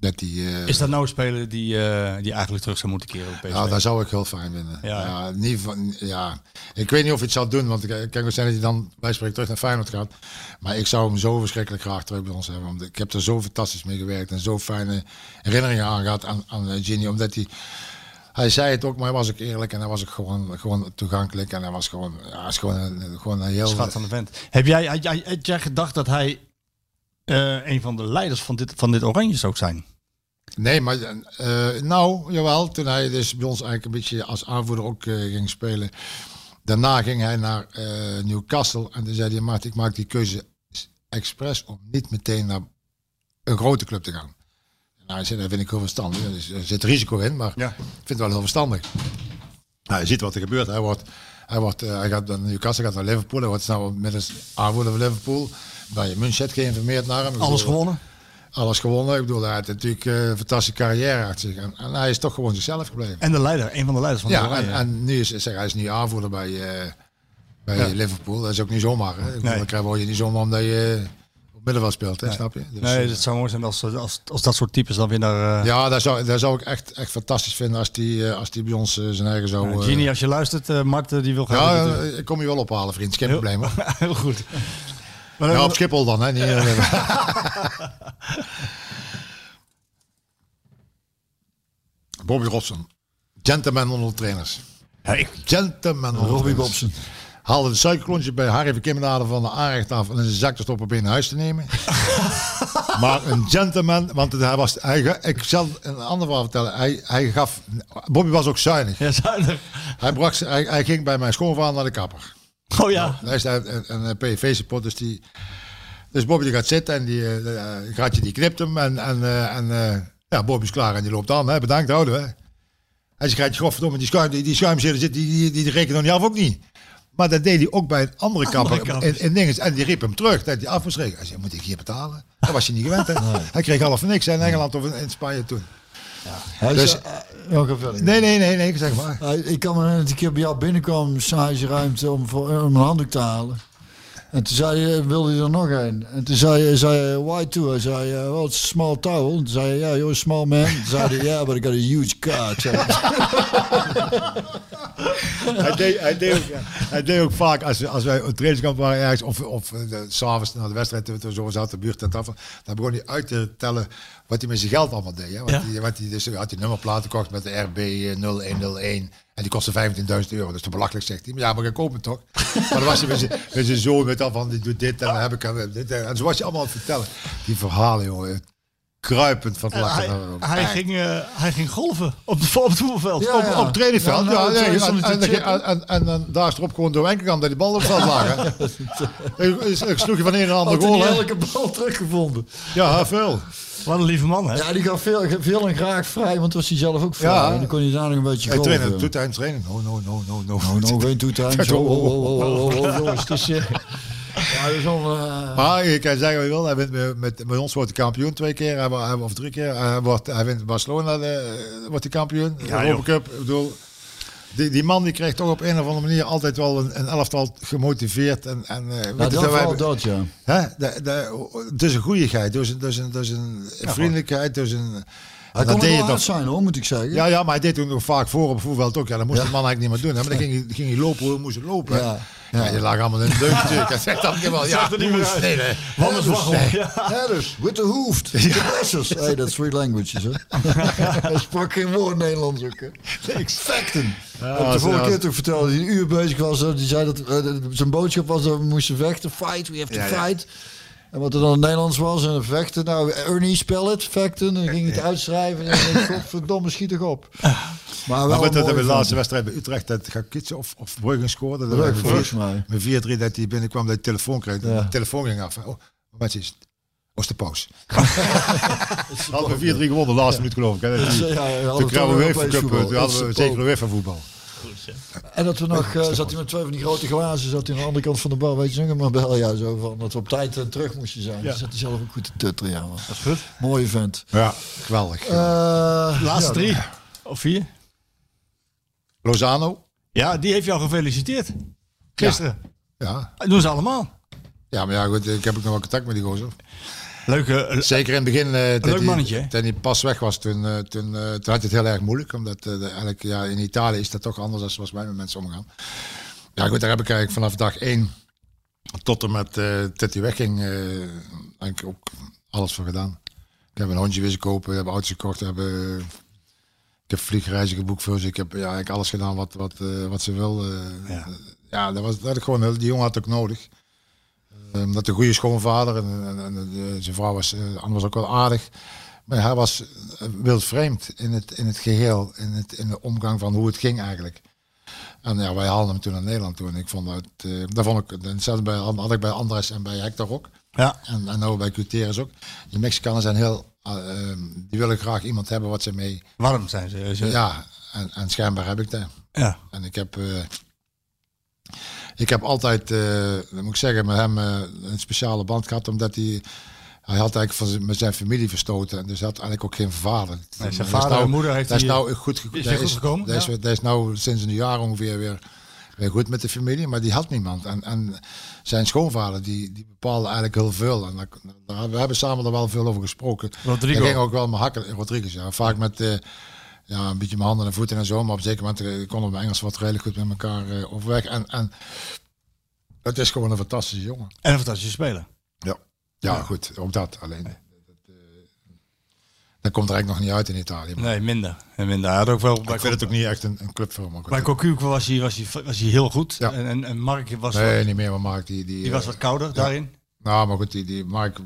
Dat die, eh, Is dat nou een speler die, eh, die eigenlijk terug zou moeten keren op PSV? ja, dat zou ik heel fijn vinden. Ja. Ja. niet van, ja. Ik weet niet of hij het zal doen, want ik ik kan ook zijn dat hij dan bij spreken terug naar Feyenoord gaat. Maar ik zou hem zo verschrikkelijk graag terug bij ons hebben. Want ik heb er zo fantastisch mee gewerkt en zo fijne herinneringen aan gehad aan, aan eh, Gini. Omdat hij, hij zei het ook, maar hij was ook eerlijk en hij was ook gewoon, gewoon toegankelijk. En hij was gewoon, ja, hij is gewoon, een, gewoon een heel... Schat van de vent. Heb jij, had jij, had jij gedacht dat hij eh, een van de leiders van dit, van dit Oranje zou zijn? Nee, maar eh, nou, jawel. Toen hij dus bij ons eigenlijk een beetje als aanvoerder ook eh, ging spelen. Daarna ging hij naar Newcastle. En toen zei hij, Maart, ik maak die keuze expres om niet meteen naar een grote club te gaan. Nou, hij zei, dat vind ik heel verstandig. Er zit risico in, maar Ja. ik vind het wel heel verstandig. Nou, je ziet wat er gebeurt. Hij, wordt, hij, wordt, hij gaat naar Newcastle, gaat naar Liverpool. Hij wordt snel met een aanvoerder van Liverpool. Bij München geïnformeerd naar hem. Alles bedoel, gewonnen? alles gewonnen. Ik bedoel, hij had natuurlijk eh, een fantastische carrière achter zich. En, en hij is toch gewoon zichzelf gebleven. En de leider, een van de leiders van ja, Oranje. en, en nu is zeg, hij is nu aanvoerder bij, eh, bij Ja. Liverpool. Dat is ook niet zomaar. Hè? Ik bedoel, Nee. Dat krijg je niet zomaar omdat je op middenveld speelt, hè? snap je? Dus, nee, eh, het zou mooi zijn als, als, als dat soort types dan weer naar... eh ja, dat zou, dat zou ik echt, echt fantastisch vinden als die, eh, als die bij ons eh, zijn eigen zou... eh, Genie, als je luistert, eh Mart eh, die wil graag... ja, je- eh, ik kom je wel ophalen, vriend. Geen probleem. Heel goed. Maar, Ja, op Schiphol dan, hè? Niet, eh, Bobby Robson. Gentleman onder de trainers. ja, ik, Gentleman onder de Robbie. Bobson. Haalde een suikerklontje bij Harry van Kimmenade van de aanrecht af en in zijn zak te stoppen naar huis te nemen. maar een gentleman, want hij was, hij, ik zal een ander verhaal vertellen. Hij, hij gaf, Bobby was ook zuinig. ja, zuinig. Hij, bracht, ze- hij, hij ging bij mijn schoonvader naar de kapper. Oh ja. Hij is daar een, een PV-support, dus die... Dus Bobby die gaat zitten en die uh, gaatje die knipt hem en, en, eh, en eh, ja, Bobby is klaar en die loopt aan. Hè, bedankt, houden we. Hij zegt, gaatje, godverdomme, die, schuim, die, die schuimzeer zit, die, die, die, die rekenen nog niet af, ook niet. Maar dat deed hij ook bij een andere kapper kapper. in, in dinges. En die riep hem terug, dat hij af moest rekenen. Hij zei, moet ik hier betalen? Dat was je niet gewend, hè? Hij kreeg half niks hè, in Engeland of in, in Spanje toen. Hij Dus- verder. Nee, nee, nee, nee, zeg maar. Ik kan me herinneren dat ik een keer bij jou binnenkwam, ruimte om, voor, om een handdoek te halen. En toen zei je, wilde je er nog een? En toen zei je, zei je why two? Hij zei, uh, well, it's a small towel. En toen zei je, ja, you're a small man. Toen zei hij, yeah, but I got a huge car. Hij. deed, hij, deed ook, hij deed ook vaak, als, als wij op trainingskamp waren ergens, of, of uh, s'avonds na de wedstrijd, toen we zo zaten de buurt en dan begon hij uit te tellen wat hij met zijn geld allemaal deed. Hè? Wat Ja. hij, wat hij, dus had hij nummerplaten gekocht met de RB 0101 en die kostte 15.000 euro. Dat is te belachelijk, zegt hij. Maar ja, maar ik koop het toch? maar dan was hij met zijn, met zijn zoon met dan van, die doet dit en dan heb ik hem dit. En zo was hij allemaal aan het vertellen. Die verhalen, jongen. Kruipend van het lachen. Hij, hij, ging, uh, hij ging golven op, de, op het voetbalveld. Ja, op, ja. op het trainingveld. Ja, Ja, nou, nee, en, en, een en, en, en dan daar is erop gewoon door enkelkant dat die bal op het veld lagen. ik, ik sloeg je van een en ander Had goal. hè. elke bal teruggevonden. Ja, veel. Wat een lieve man, hè? Ja, die gaf veel, veel en graag vrij, want was hij zelf ook vrij. Ja. En dan kon hij daar nog een beetje golven. trainen, training? No, no, no, no, no. Oh, no, geen toetimes. Oh, oh, oh, oh, oh, oh, eh, dat is wel... eh, Maar je kan zeggen wat je wil. Hij wint met, met, met ons wordt hij kampioen twee keer. Hij, wordt- hij, of drie keer. Hij, wordt, hij wint Barcelona, de, wordt hij kampioen. Ja, de Europa Cup. Ik bedoel, die, die man die krijgt toch op een of andere manier altijd wel een, een elftal gemotiveerd. En, en, uh, ja, dat vooral dat, ja. Hè? De, de, dus een goeieheid, dus een, dus een, dus een vriendelijkheid, dus een... Hij en kon dat deed je wel hard toch- zijn, hoor, moet ik zeggen. Ja, ja, maar hij deed toen nog vaak voor op voetbal ook. Ja, dat moest de man eigenlijk niet meer doen. Hè? Maar dan ging hij, ging hij lopen hoe hij moest lopen. hè. Ja, Ja, ja. die lag allemaal in de deuk natuurlijk. Hij zegt dan wel, ja, er niet meer nee, nee. Waggel. Ja. Herders, with the hoofd, the blessers. Hey, dat is three languages, hè. Hij sprak geen woord Nederlands ook, hè. Facten. Ja, Heb ik de vorige keer toch verteld, dat hij een uur bezig was. hè. Die zei dat eh, dat zijn boodschap was dat we moesten vechten. Fight, we have to Ja, ja. fight. En wat er dan in het Nederlands was, en vechten. Nou, Ernie, spel het, vechten. En dan ging hij het uitschrijven. En dan ik, godverdomme, schiet toch op. Maar wel Maar dat hebben we de laatste wedstrijd bij Utrecht, dat gaat Kitsen of, of Bruggen scoorde. Dat we volgens mij. Met 4-3 dat hij binnenkwam, dat hij telefoon kreeg. Ja. De telefoon ging af. Oh, wat is het? Oosterpoos. Hadden we 4-3 gewonnen, de laatste minuut geloof ik. Hè. Die- ja, hadden Toen kregen we Europees UEFA Cup, voetbal. toen hadden we is zeker top. En dat we nog, eh, zat hij met twee van die grote glazen, zat hij aan de andere kant van de bar, weet je nog, maar bel ja, zo van, dat we op tijd eh, terug moesten zijn. Dus zat hij zelf ook goed te tutteren, ja. man. Dat is goed. Mooie vent. Ja, geweldig. Eh, Laatste ja, drie. Of vier. Lozano. Ja, die heeft jou gefeliciteerd. Gisteren. Ja. Dat doen ze allemaal. ja, maar ja, goed, ik heb ook nog wel contact met die gozer. Leuke. eh, Zeker in het begin, leuk hij- mannetje? Toen hij pas weg was, toen, eh, toen, toen had hij het heel erg moeilijk. Omdat eigenlijk, ja, in Italië is dat toch anders dan zoals wij met mensen omgaan. Ja goed, daar heb ik eigenlijk vanaf dag één tot en met dat hij wegging, eigenlijk ook alles voor gedaan. Ik heb een hondje willen kopen, ik heb auto's gekocht, ik heb, eh, ik heb vliegreizen geboekt voor ze. Ik heb ja, eigenlijk alles gedaan wat, wat, wat ze wil. Ja. ja, dat, was, dat had ik gewoon, die jongen had ook nodig. Um, dat een goede schoonvader en, en, en eh, zijn vrouw was, eh, Anne was ook wel aardig. Maar hij was eh, wildvreemd in het, in het geheel, in, het, in de omgang van hoe het ging eigenlijk. En ja, wij haalden hem toen naar Nederland toe. En ik vond het, eh dat vond ik, hetzelfde bij, had ik bij Andres en bij Hector ook. Ja. En, en nou bij Gutierrez ook. Die Mexicanen zijn heel, eh, ehm, die willen graag iemand hebben wat ze mee, Warm zijn ze. ze- ja, en, en schijnbaar heb ik dat. ja. En ik heb, eh, ik heb altijd, eh, moet ik zeggen, met hem eh, een speciale band gehad, omdat hij, hij had eigenlijk van zijn, met zijn familie verstoten. En dus hij had eigenlijk ook geen vader. Nee, zijn vader nou- en moeder heeft Dat is hij- nou goed, ge- is goed gekomen, Dat is, ja. dat is nou sinds een jaar ongeveer weer, weer goed met de familie, maar die had niemand. En, en zijn schoonvader, die, die bepaalde eigenlijk heel veel. En daar, we hebben samen er wel veel over gesproken. Rodrigo. Hij ging ook wel mijn hakken, Rodriguez, ja. Vaak met eh, ja, een beetje mijn handen en voeten en zo. Maar op zeker moment eh, konden we Engels wat redelijk goed met elkaar eh, overweg. En, en het is gewoon een fantastische jongen. En een fantastische speler. Ja. Ja, goed. Ook dat. Alleen, dat, eh, dat komt er eigenlijk nog niet uit in Italië. Maar Nee, minder. En minder. Hij had ook wel ik vind het ook niet echt een, een club voor hem. maar bij Cocu was hij, was, hij, was hij heel goed. Ja. En, en, en Mark was, Nee, wat, niet meer. Maar Mark, die... Die, die was wat kouder daarin. Nou, maar goed, die, die Mark,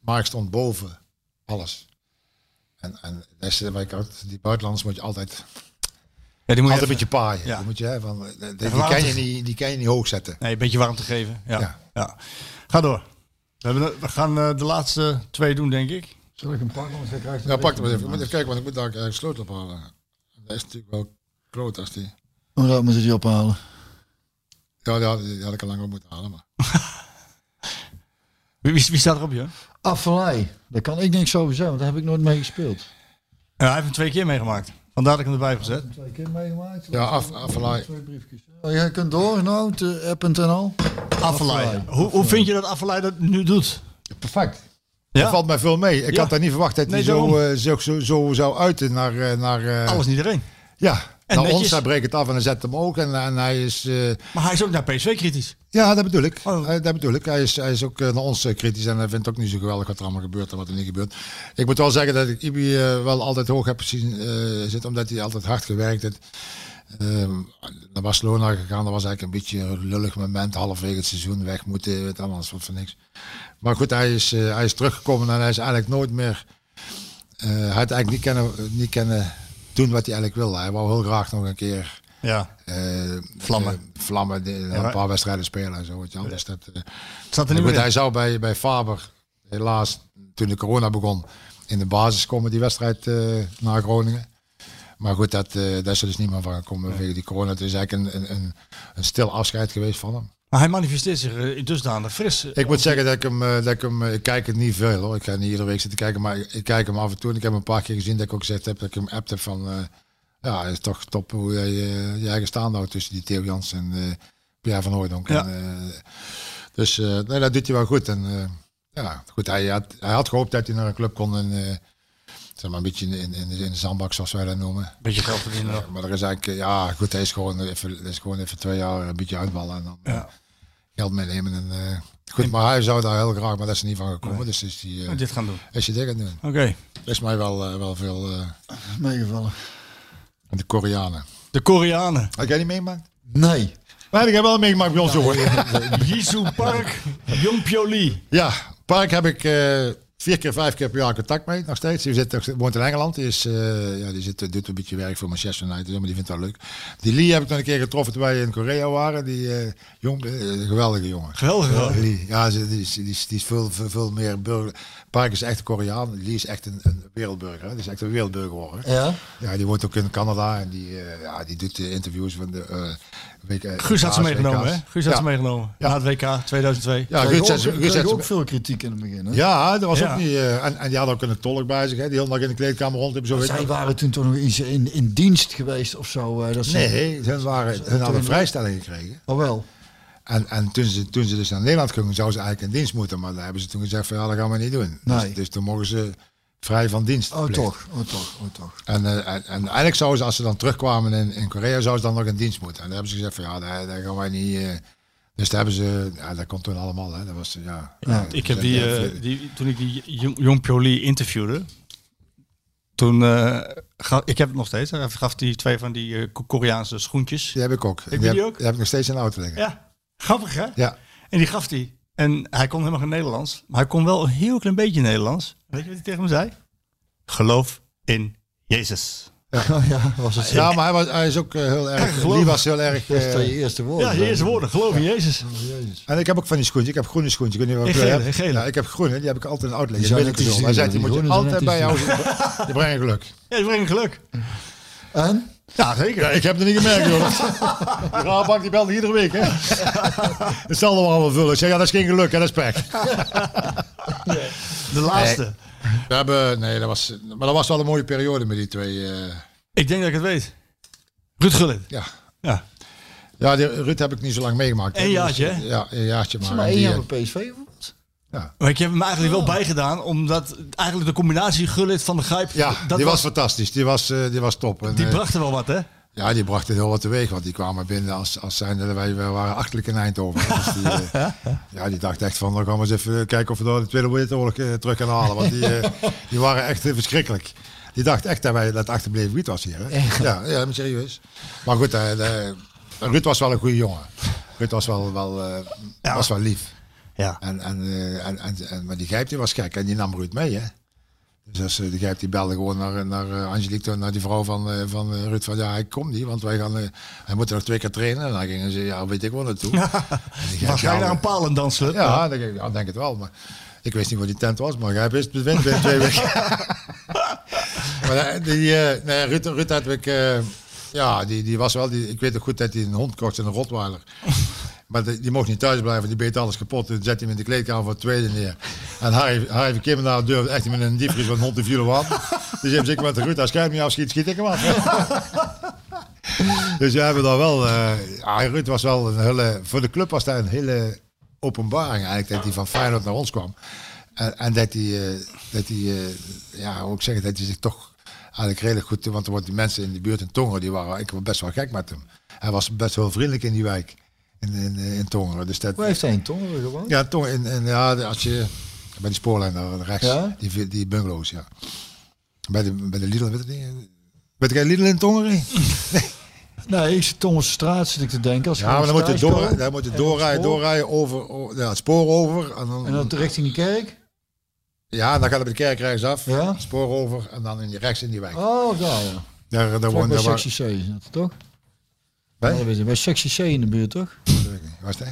Mark stond boven alles. En, en altijd- die buitenlanders moet je altijd, Ja, die moet je altijd een beetje paaien. Ja. Die, moet je, hè, van, die, die, kan je warmte- niet, die kan je niet hoog zetten. Nee, een beetje warm te geven. Ja. Ja. ja. Ga door. We, hebben, we gaan eh, de laatste twee doen, denk ik. Zal ik hem pakken? Want hij Ja, pak hem even. Even kijken, want ik moet daar eigenlijk sleutel ophalen. Dat is natuurlijk wel kloot als die... Hoe laat moet je die ophalen? Ja, die had, die had ik al lang op moeten halen. Maar. Wie, wie, wie staat erop, joh? Affelij. Daar kan ik niks over zeggen, want daar heb ik nooit mee gespeeld. Ja, hij heeft hem twee keer meegemaakt. Vandaar dat ik hem erbij heb gezet. Twee keer meegemaakt. Ja, af, Affelay. Twee briefjes. Oh, jij kunt door, nou, te app.nl. Affelay. Hoe, hoe vind je dat Affelay dat nu doet? Perfect. Ja? Dat valt mij veel mee. Ik Ja. had daar niet verwacht dat hij zo, eh, zo, zo, zo zou uiten naar... eh, naar eh, Alles niet iedereen. Ja, En netjes. ons. Hij breekt het af en hij zet hem ook. En, en hij is... eh, Maar hij is ook naar PSV kritisch. Ja, dat bedoel ik. Oh. Eh, dat bedoel ik. Hij is, hij is ook eh, naar ons kritisch en hij vindt ook niet zo geweldig wat er allemaal gebeurt en wat er niet gebeurt. Ik moet wel zeggen dat ik Ibi wel altijd hoog heb gezien eh, zitten, omdat hij altijd hard gewerkt heeft. Ehm, naar Barcelona gegaan, dat was eigenlijk een beetje een lullig moment, halverwege het seizoen weg moeten, weet allemaal, soort van niks. Maar goed, hij is, hij is teruggekomen en hij is eigenlijk nooit meer, hij had eigenlijk niet kunnen, niet kunnen doen wat hij eigenlijk wilde. Hij wou heel graag nog een keer Ja. eh, Vlammen. eh, vlammen, de- een paar wedstrijden spelen en zo. Wel. Dus dat, eh, Het staat er niet goed, hij zou bij, bij Faber, helaas, toen de corona begon, in de basis komen die wedstrijd eh, naar Groningen. Maar goed, dat, eh daar is er dus niet meer van gekomen vanwege die corona. Het is eigenlijk een, een, een, een stil afscheid geweest van hem. Maar hij manifesteert zich eh, in dusdanig fris. Ik moet zeggen dat ik hem, eh, dat ik hem, eh, ik kijk het niet veel hoor. Ik ga niet iedere week zitten kijken, maar ik, kijk hem af en toe. En ik heb hem een paar keer gezien dat ik ook gezegd heb dat ik hem appt heb van, eh, ja, het is toch top hoe jij eh, je eigen staande houdt tussen die Theo Jans en eh Pierre van Hooydonk. Ja. En, eh, dus eh, nee, dat doet hij wel goed. En eh, ja, goed, hij had, hij had gehoopt dat hij naar een club kon en eh, zeg maar een beetje in, in, in, de- zandbak zoals wij dat noemen. Beetje geld verdienen. Ja, maar er is eigenlijk, eh, ja goed, hij is gewoon even, is gewoon even twee jaar een beetje uitballen en dan eh, Ja. Geld meenemen. En, eh, goed, maar hij zou daar heel graag, maar dat is er niet van gekomen. Dus is die, eh, Moet dit gaan doen. is je dingen doen. Oké. is mij wel, eh, wel veel. eh, Meegevallen. de Koreanen. De Koreanen. Had jij niet meegemaakt? Nee. Maar ik heb wel meegemaakt bij ons, jongen. Jisoo Park, Jongpyo Lee. Ja, Park heb ik eh, vier keer, vijf keer per jaar contact mee, nog steeds. Die zit, woont in Engeland. Die, is, eh, ja, die zit, doet een beetje werk voor Manchester United, maar die vindt dat leuk. Die Lee heb ik nog een keer getroffen toen wij in Korea waren. Die eh, jong, eh, geweldige jongen. Geweldig. Ja. Lee. Ja, die is, die is, die is veel, veel, veel meer burger. Park is echt een Koreaan. Lee is echt een, een wereldburger. Hè. Die is echt een wereldburger geworden. Ja? Ja, die woont ook in Canada en die, eh, ja, die doet de interviews van de eh week, eh, Guus had ze meegenomen, hè? Guus had ja. ze meegenomen. Ja. Na het WK 2002. Ja, Guus had ook, ze- Guus kreeg had ze- ook veel kritiek in het begin. Hè? Ja, dat was Ja. ook niet. eh, en, en die had ook een tolk bij zich, hè, die heel nog in de kleedkamer rond hebben. Zo weet Zij waren toen toch nog iets in, in dienst geweest of zo. eh, dat ze, Nee, hun, waren, hun hadden een vrijstelling gekregen. Oh wel. En, en toen, ze, toen ze dus naar Nederland gingen, zouden ze eigenlijk in dienst moeten. Maar daar hebben ze toen gezegd van ja, dat gaan we niet doen. Nee. Dus, dus toen mogen ze vrij van dienst. Oh toch, oh toch, oh toch. En, eh, en, en eigenlijk zouden ze, als ze dan terugkwamen in, in Korea, zouden ze dan nog in dienst moeten. En daar hebben ze gezegd van ja, daar, daar gaan wij niet... eh, dus daar hebben ze, ja, dat komt toen allemaal. Hè. Dat was, eh, ja, Ja. Ik heb ze- die, eh, die, toen ik die Jong Pyo Lee interviewde, toen eh, ga, ik heb het nog steeds. Hij gaf die twee van die eh, Ko- Koreaanse schoentjes. Die heb ik ook. je die, heb, die ook? die heb ik nog steeds in de auto liggen. Ja, grappig hè? Ja. En die gaf hij. En hij kon helemaal geen Nederlands, maar hij kon wel een heel klein beetje Nederlands. Weet je wat hij tegen me zei? Geloof in Jezus. Oh ja, was het zo. Ja, maar hij, was, hij is ook eh, heel erg. Die was heel erg. Dat is eh, twee eerste woorden. Ja, je eerste woorden. Geloof in Jezus. Jezus. en ik heb ook van die schoentjes. Ik heb groene schoentjes. Ik weet niet wat En ik gele, heb. gele. Ja, ik heb groene. Die heb ik altijd in de auto Die zijn Hij zei, die moet je altijd bij jou. Die brengen geluk. Ja, die brengen geluk. En? Ja, zeker. Ja, ik heb het niet gemerkt, joh. Die Rabank die belt iedere week, hè. Hetzelfde we allemaal vullen. Ik zeg, ja, dat is geen geluk, hè, dat is pech. De laatste. We hebben, nee, dat was, maar dat was wel een mooie periode met die twee. eh, Ik denk dat ik het weet. Ruud Gullit. ja. Ja. Ja, die Ruud heb ik niet zo lang meegemaakt. Eén jaartje, Dus, hè? Ja, een jaartje. Maar, Zeg maar één eh, jaar bij PSV? Ja. Maar ik heb hem eigenlijk wel bijgedaan, omdat eigenlijk de combinatie Gullit van de Grijp... ja, dat die was, fantastisch. Die was, eh, die was top. En, Die eh, bracht er wel wat, hè? Ja, die brachten heel wat teweeg, want die kwamen binnen als, als zijnde, wij, wij waren achterlijk in Eindhoven. Dus die, eh, ja, die dacht echt van, dan gaan we eens even kijken of we daar de Tweede Wereldoorlog eh, terug kunnen halen. Want die, die waren echt verschrikkelijk. Die dacht echt dat wij dat achterbleven gebied was hier. Hè? Ja, ja, maar serieus. Maar goed, Ruud was wel een goede jongen. Ruud was wel, wel, was wel lief. Ja. En, en, eh, en, en, en- maar die Gijp die was gek en die nam Ruud mee, hè. Dus als, eh, die Gijp die belde gewoon naar, naar eh, Angelique, naar die vrouw van, van Ruud, van ja, hij komt niet, want wij gaan, hij moet nog twee keer trainen. En dan gingen ze, ja, weet ik wel naartoe. Was hij ja, naar een paal dansen? Ja, denk ik, ja, denk het wel. Maar ik wist niet waar die tent was, maar Gijp wist het binnen twee weken. maar die, nee, Ruud, Ruud had ik, ja, die, die was wel, die, ik weet ook goed dat hij een hond kocht en een rotweiler. Maar die, mocht niet thuis blijven, die beet alles kapot. Toen zette hem in de kleedkamer voor het tweede neer. En Harry, Harry Kim naar de deur, echt met een diepvries van te vielen aan. Dus je hebt zeker met de Ruud, als jij hem niet afschiet, schiet ik hem af. dus ja, hebben daar wel, eh ja, Ruud was wel een hele, voor de club was dat een hele openbaring eigenlijk, dat hij van Feyenoord naar ons kwam. En, en dat hij, eh, dat hij eh, ja, hoe ik zeggen, dat hij zich toch eigenlijk redelijk goed, want er worden die mensen in de buurt in Tongeren, die waren ik was best wel gek met hem. Hij was best wel vriendelijk in die wijk, in, in, eh, in Tongeren. Dus dat, Waar heeft hij een tongeren gewoond? ja, in, in, ja, als je bij die spoorlijn daar rechts, Ja? die, die bungalows, ja. Bij de, bij de Lidl, weet het niet. Weet jij Lidl in Tongeren? Nee, ik zit Tongense straat zit ik te denken. Als Ja, maar dan moet je, door, dan moet je en doorrijden, doorrijden over, ja, het spoor over. En dan, En dan richting de kerk? ja, dan gaat het bij de kerk rechts af, Ja. spoor over en dan in die, rechts in die wijk. Oh, daar ja. Daar, daar woont daar waar- C is dat toch? Bij? Ja, dat weet bij sectie C in de buurt toch? dat weet ik niet. Waar is dat?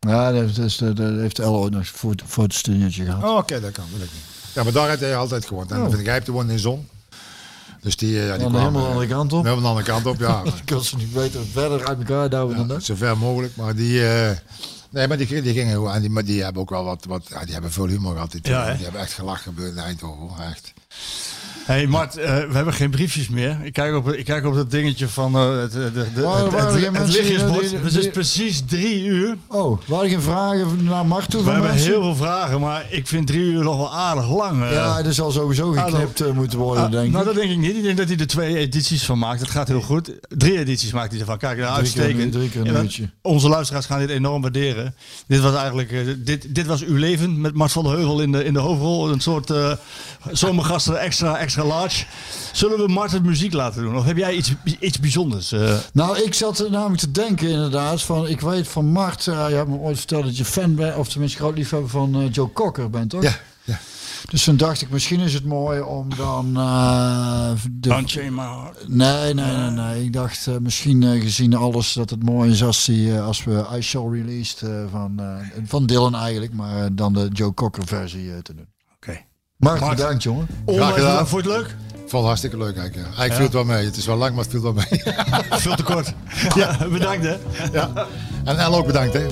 Ja, dat, heeft- dat, is- dat heeft El ooit nog voor, voor het studentje gehad. Oh, oké, dat kan, niet. Ja, maar daar heeft hij altijd gewoond. En Oh. de Grijp woonde in Zon. Dus die, eh, ja, die Dan kwam helemaal de eh, andere kant op. helemaal de andere kant op, ja. Ik kan ze niet weten verder uit elkaar duwen dan Ja, dat. zo ver mogelijk. Maar die, eh, nee, maar die, die gingen gewoon. en Die, maar die hebben ook wel wat, wat ja, die hebben veel humor gehad. Die, Ja, die hebben echt gelachen in Eindhoven, echt. Hey Mart, eh, we hebben geen briefjes meer. Ik kijk op, ik kijk op dat dingetje van eh, het, de, de, Waar- het, waar het, het lichtjesbord. die- Het is precies drie uur. Oh, waren geen vragen naar Mart toe We hebben mensen? heel veel vragen, maar ik vind drie uur nog wel aardig lang. eh. Ja, er zal sowieso geknipt eh, moeten worden, Ah, denk nou, ik. dat denk ik niet. Ik denk dat hij er twee edities van maakt. Dat gaat heel goed. Drie edities maakt hij ervan. Kijk, nou, uitstekend. drie keer een uurtje. Onze luisteraars gaan dit enorm waarderen. Dit was eigenlijk, eh, dit, dit was uw leven met Mart van der Heuvel in de, in de hoofdrol. Een soort eh zomergasten extra, extra large. Zullen we Mart het muziek laten doen? Of heb jij iets, iets bijzonders? eh? Nou, ik zat er namelijk te denken inderdaad van, ik weet van Mart, eh, je hebt me ooit verteld dat je fan bent, of tenminste groot liefhebber van eh, Joe Cocker bent, toch? Ja, ja. Dus toen dacht ik, misschien is het mooi om dan... eh, de, Don't change my heart. nee, nee, nee, nee. Ik dacht misschien gezien alles dat het mooi is als, die, eh, als we I Shall Released eh, van, eh, van Dylan eigenlijk, maar dan de Joe Cocker versie eh, te doen. Mark, Mark. bedankt jongen. Graag gedaan. Vond je het leuk? Vond het hartstikke leuk eigenlijk. Ja. Eigenlijk viel het wel mee. Het is wel lang, maar het viel wel mee. Veel te kort. ja, bedankt hè. ja. En El ook bedankt. Hè.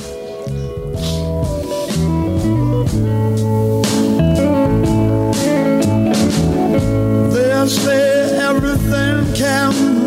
They say everything can